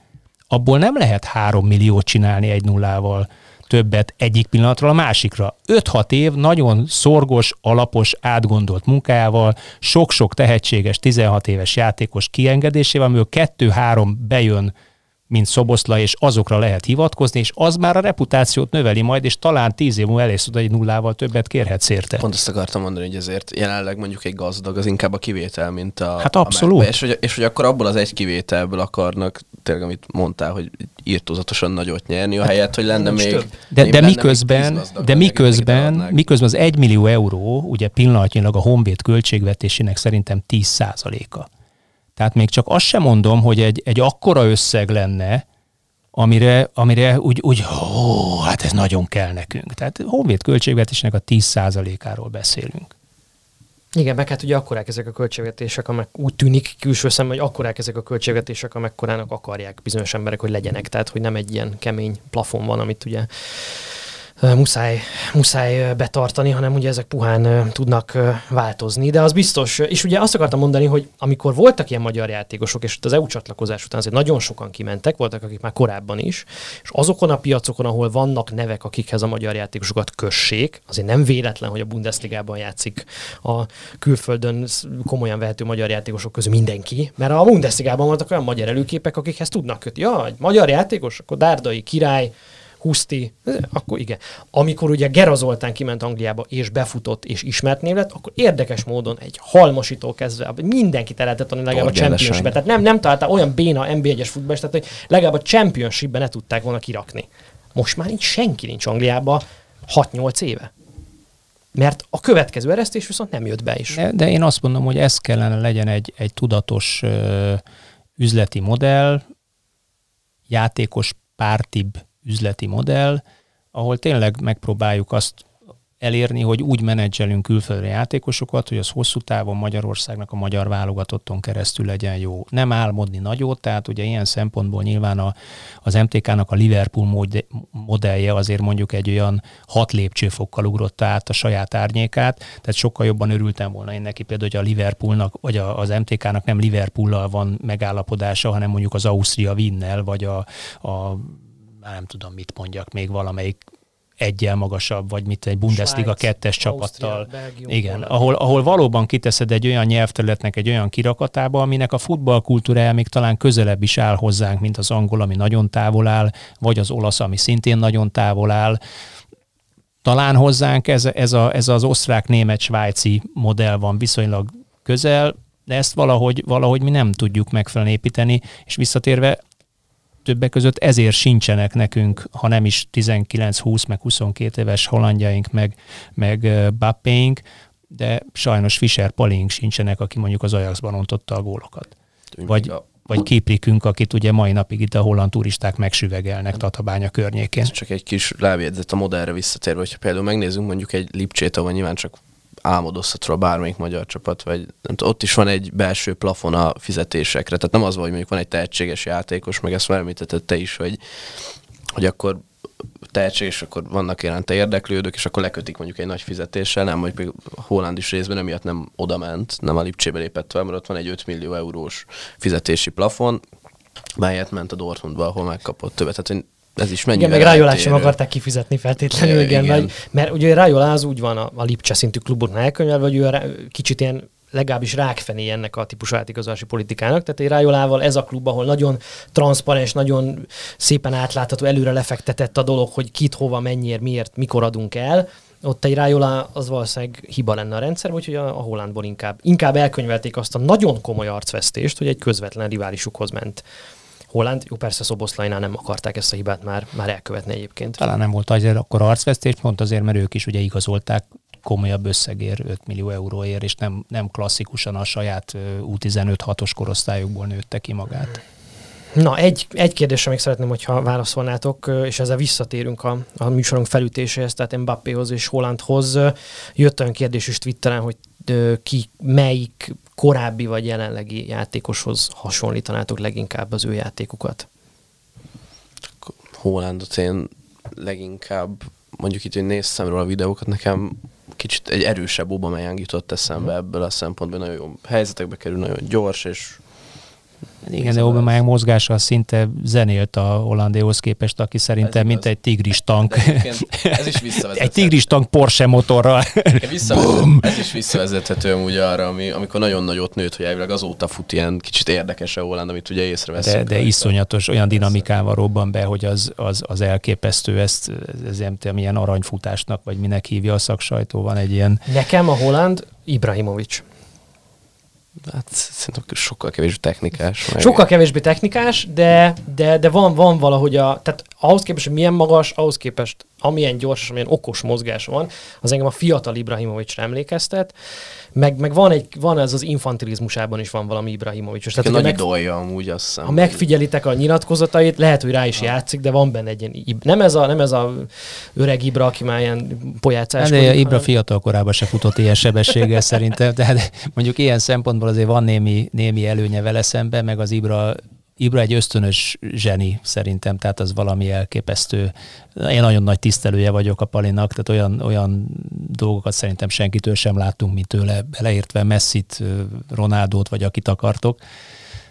abból nem lehet 3 milliót csinálni egy nullával többet egyik pillanatról a másikra. 5-6 év nagyon szorgos, alapos, átgondolt munkájával, sok-sok tehetséges 16 éves játékos kiengedésével, amiből 2-3 bejön mint Szoboszla, és azokra lehet hivatkozni, és az már a reputációt növeli majd, és talán tíz év múlva elérsz oda egy nullával többet kérhetsz érte. Pont azt akartam mondani, hogy ezért jelenleg mondjuk egy gazdag az inkább a kivétel, mint a... Hát abszolút. A és, hogy, és hogy akkor abból az egy kivételből akarnak, tényleg amit mondtál, hogy írtózatosan nagyot nyerni, a hát, helyet, hogy lenne még... Több. De, de miközben, de miközben, miközben az egy millió euró, ugye pillanatnyilag a Honvéd költségvetésének szerintem 10 százaléka. Tehát még csak azt sem mondom, hogy egy, egy akkora összeg lenne, amire, amire úgy, úgy, ó, hát ez nagyon kell nekünk. Tehát honvéd költségvetésnek a 10%-áról beszélünk. Igen, meg hát ugye akkorák ezek a költségvetések, amek úgy tűnik külső szem, hogy akkorák ezek a költségvetések, amekkorának akarják bizonyos emberek, hogy legyenek. Tehát, hogy nem egy ilyen kemény plafon van, amit ugye muszáj, muszáj betartani, hanem ugye ezek puhán tudnak változni. De az biztos, és ugye azt akartam mondani, hogy amikor voltak ilyen magyar játékosok, és az EU csatlakozás után azért nagyon sokan kimentek, voltak akik már korábban is, és azokon a piacokon, ahol vannak nevek, akikhez a magyar játékosokat kössék, azért nem véletlen, hogy a Bundesligában játszik a külföldön komolyan vehető magyar játékosok közül mindenki, mert a Bundesligában voltak olyan magyar előképek, akikhez tudnak kötni. Ja, egy magyar játékos, akkor Dárdai király, Huszti, akkor igen. Amikor ugye Gera Zoltán kiment Angliába, és befutott, és ismert név lett, akkor érdekes módon egy halmosító kezdve, mindenkit el lehetett tanulni legalább a championship Tehát nem, nem találta olyan béna NB1-es futballist, tehát hogy legalább a championship ne tudták volna kirakni. Most már nincs senki nincs Angliába 6-8 éve. Mert a következő eresztés viszont nem jött be is. De, de én azt mondom, hogy ez kellene legyen egy, egy tudatos ö, üzleti modell, játékos pártibb üzleti modell, ahol tényleg megpróbáljuk azt elérni, hogy úgy menedzselünk külföldi játékosokat, hogy az hosszú távon Magyarországnak a magyar válogatotton keresztül legyen jó. Nem álmodni nagyot, tehát ugye ilyen szempontból nyilván a, az MTK-nak a Liverpool modellje azért mondjuk egy olyan hat lépcsőfokkal ugrott át a saját árnyékát, tehát sokkal jobban örültem volna én neki például, hogy a Liverpoolnak, vagy a, az MTK-nak nem Liverpoollal van megállapodása, hanem mondjuk az Ausztria Winnel, vagy a, a már nem tudom, mit mondjak, még valamelyik egyel magasabb, vagy mit egy Bundesliga Svájc, kettes csapattal. Belgium, Igen, ahol, ahol valóban kiteszed egy olyan nyelvterületnek egy olyan kirakatába, aminek a futballkultúrája még talán közelebb is áll hozzánk, mint az angol, ami nagyon távol áll, vagy az olasz, ami szintén nagyon távol áll. Talán hozzánk ez, ez, a, ez az osztrák-német-svájci modell van viszonylag közel, de ezt valahogy, valahogy mi nem tudjuk megfelelően építeni, és visszatérve többek között ezért sincsenek nekünk, ha nem is 19-20, meg 22 éves hollandjaink, meg, meg Bappéink, de sajnos Fischer Palink sincsenek, aki mondjuk az Ajaxban ontotta a gólokat. Vagy, vagy Kiprikünk, akit ugye mai napig itt a holland turisták megsüvegelnek Tatabánya környékén. Ez csak egy kis lábjegyzet a modellre visszatérve, hogyha például megnézzünk mondjuk egy Lipcsét, ahol nyilván csak álmodozhat róla bármelyik magyar csapat, vagy nem tudom, ott is van egy belső plafon a fizetésekre, tehát nem az, hogy mondjuk van egy tehetséges játékos, meg ezt már említetted te is, hogy, hogy akkor tehetséges, akkor vannak jelente érdeklődők, és akkor lekötik mondjuk egy nagy fizetéssel, nem, hogy a Holland is részben emiatt nem oda ment, nem a Lipcsébe lépett fel, mert ott van egy 5 millió eurós fizetési plafon, melyet ment a Dortmundba, ahol megkapott többet. Tehát ez is mennyi. Igen, meg Rájolát sem akarták kifizetni feltétlenül, igen, igen. Vagy, mert ugye Rájolá az úgy van a, a Lipcse szintű kluboknál elkönyvelve, hogy ő a, kicsit ilyen legalábbis rákfené ennek a típusú átigazolási politikának. Tehát egy Rájolával ez a klub, ahol nagyon transzparens, nagyon szépen átlátható, előre lefektetett a dolog, hogy kit, hova, mennyiért, miért, mikor adunk el, ott egy Rájolá az valószínűleg hiba lenne a rendszer, úgyhogy a, a Hollandból inkább, inkább elkönyvelték azt a nagyon komoly arcvesztést, hogy egy közvetlen riválisukhoz ment Holland, jó persze Szoboszlajnál nem akarták ezt a hibát már, már elkövetni egyébként. Talán nem volt azért akkor arcvesztés, pont azért, mert ők is ugye igazolták komolyabb összegér, 5 millió euróért, és nem, nem klasszikusan a saját U15-6-os korosztályokból nőtte ki magát. Na, egy, egy kérdésre még szeretném, hogyha válaszolnátok, és ezzel visszatérünk a, a műsorunk felütéséhez, tehát Mbappéhoz és Hollandhoz. Jött olyan kérdés is Twitteren, hogy ki melyik korábbi vagy jelenlegi játékoshoz hasonlítanátok leginkább az ő játékukat? Hollandot én leginkább, mondjuk itt, hogy néztem róla a videókat, nekem kicsit egy erősebb Aubameyang jutott eszembe mhm. ebből a szempontból, nagyon jó helyzetekbe kerül, nagyon gyors, és igen, de Aubameyang mozgása szinte zenélt a Hollandéhoz képest, aki szerintem mint egy tigris tank. Ez is Egy tigris tank Porsche motorral. ez is visszavezethető amúgy arra, ami, amikor nagyon nagyot nőtt, hogy elvileg azóta fut ilyen kicsit érdekes a Holland, amit ugye észreveszünk. De, de iszonyatos, olyan dinamikával robban be, hogy az, az, az elképesztő, ezt ez nem tudom, milyen aranyfutásnak, vagy minek hívja a szaksajtó, van egy ilyen... Nekem a Holland Ibrahimovic. Hát szerintem sokkal kevésbé technikás. Meg... Sokkal kevésbé technikás, de, de, de van, van valahogy a... Tehát ahhoz képest, hogy milyen magas, ahhoz képest amilyen gyors amilyen okos mozgás van, az engem a fiatal Ibrahimovicsra emlékeztet, meg, meg van, egy, van ez az infantilizmusában is van valami Ibrahimovics. Tehát, nagy meg, idolja amúgy, azt hiszem. Ha megfigyelitek a nyilatkozatait, lehet, hogy rá is ha. játszik, de van benne egy ilyen, nem ez a, nem ez a öreg Ibra, aki már ilyen pojácás. De Ibra hanem... fiatal korában se futott ilyen sebességgel szerintem, tehát mondjuk ilyen szempontból azért van némi, némi előnye vele szemben, meg az Ibra Ibra egy ösztönös zseni szerintem, tehát az valami elképesztő. Én nagyon nagy tisztelője vagyok a Palinak, tehát olyan, olyan dolgokat szerintem senkitől sem láttunk, mint tőle, beleértve Messit, Ronaldót, vagy akit akartok.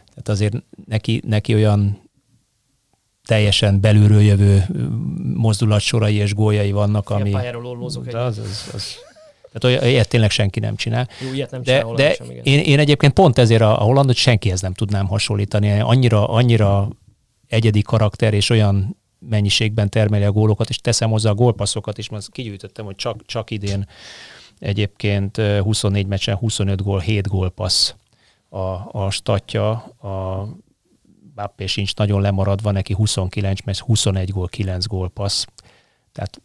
Tehát azért neki, neki olyan teljesen belülről jövő mozdulatsorai és góljai vannak, ami... Pályáról az, az, az, az, tehát olyan, ilyet tényleg senki nem csinál. Jó, ilyet nem de, csinál de sem, igen. én, én, egyébként pont ezért a, a hollandot senkihez nem tudnám hasonlítani. Annyira, annyira egyedi karakter és olyan mennyiségben termeli a gólokat, és teszem hozzá a gólpasszokat is, most kigyűjtöttem, hogy csak, csak idén egyébként 24 meccsen 25 gól, 7 gólpassz a, a statja, a Bappé sincs nagyon lemaradva, neki 29 meccs, 21 gól, 9 gólpassz. Tehát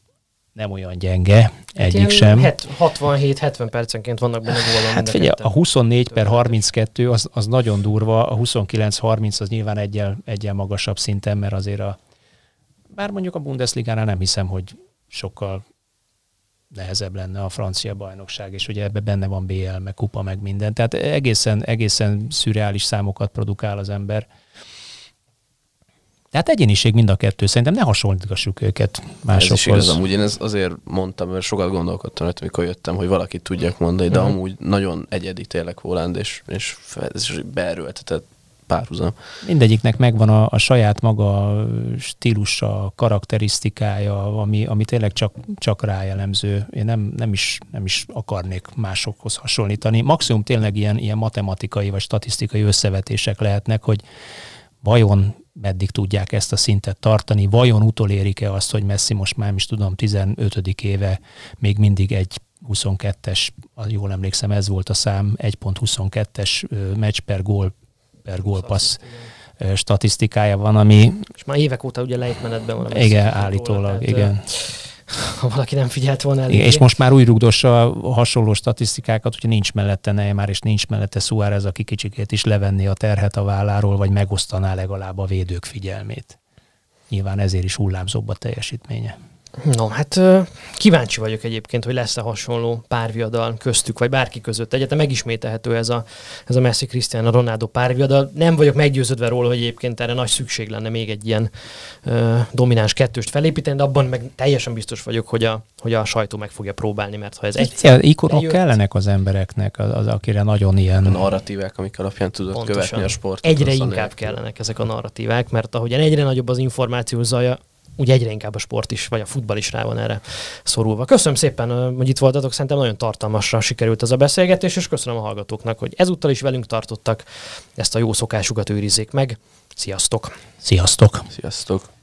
nem olyan gyenge, hát egyik sem. 67-70 percenként vannak benne gólban. Hát figyelj, a 24 per 32 az, az nagyon durva, a 29-30 az nyilván egyel, egyel magasabb szinten, mert azért a, bár mondjuk a Bundesligánál nem hiszem, hogy sokkal nehezebb lenne a francia bajnokság, és ugye ebbe benne van BL, meg kupa, meg minden. Tehát egészen, egészen szürreális számokat produkál az ember. Tehát egyéniség mind a kettő, szerintem ne hasonlítgassuk őket másokhoz. Ez is igaz, amúgy én ez azért mondtam, mert sokat gondolkodtam rajta, mikor jöttem, hogy valakit tudjak mondani, de uh-huh. amúgy nagyon egyedi tényleg Holland, és, és ez is beerőltetett párhuzam. Mindegyiknek megvan a, a saját maga stílusa, karakterisztikája, ami, ami tényleg csak, csak rájellemző. Én nem, nem, is, nem is akarnék másokhoz hasonlítani. Maximum tényleg ilyen, ilyen matematikai vagy statisztikai összevetések lehetnek, hogy vajon meddig tudják ezt a szintet tartani, vajon utolérik-e azt, hogy Messi most már is tudom 15. éve még mindig egy 22-es, jól emlékszem, ez volt a szám, 1.22-es meccs per gól per gólpassz statisztikája van, ami... És már évek óta ugye lejtmenetben van. Igen, állítólag, igen. Ha valaki nem figyelt volna elég. És most már úgy rugdossa hasonló statisztikákat, hogy nincs mellette Neymar, és nincs mellette Suárez, aki kicsikét is levenni a terhet a válláról, vagy megosztaná legalább a védők figyelmét. Nyilván ezért is hullámzóbb a teljesítménye. No, hát kíváncsi vagyok egyébként, hogy lesz-e hasonló párviadal köztük, vagy bárki között. Egyetem megismételhető ez a, ez a Messi Cristiano Ronaldo párviadal. Nem vagyok meggyőződve róla, hogy egyébként erre nagy szükség lenne még egy ilyen ö, domináns kettőst felépíteni, de abban meg teljesen biztos vagyok, hogy a, hogy a sajtó meg fogja próbálni, mert ha ez egy Ja, ikonok bejött, kellenek az embereknek, az, az, akire nagyon ilyen... A narratívák, amik alapján tudod pontosan. követni a sportot. Egyre inkább nélkül. kellenek ezek a narratívák, mert ahogyan egyre nagyobb az információ zaja, úgy egyre inkább a sport is, vagy a futball is rá van erre szorulva. Köszönöm szépen, hogy itt voltatok, szerintem nagyon tartalmasra sikerült ez a beszélgetés, és köszönöm a hallgatóknak, hogy ezúttal is velünk tartottak, ezt a jó szokásukat őrizzék meg. Sziasztok! Sziasztok! Sziasztok!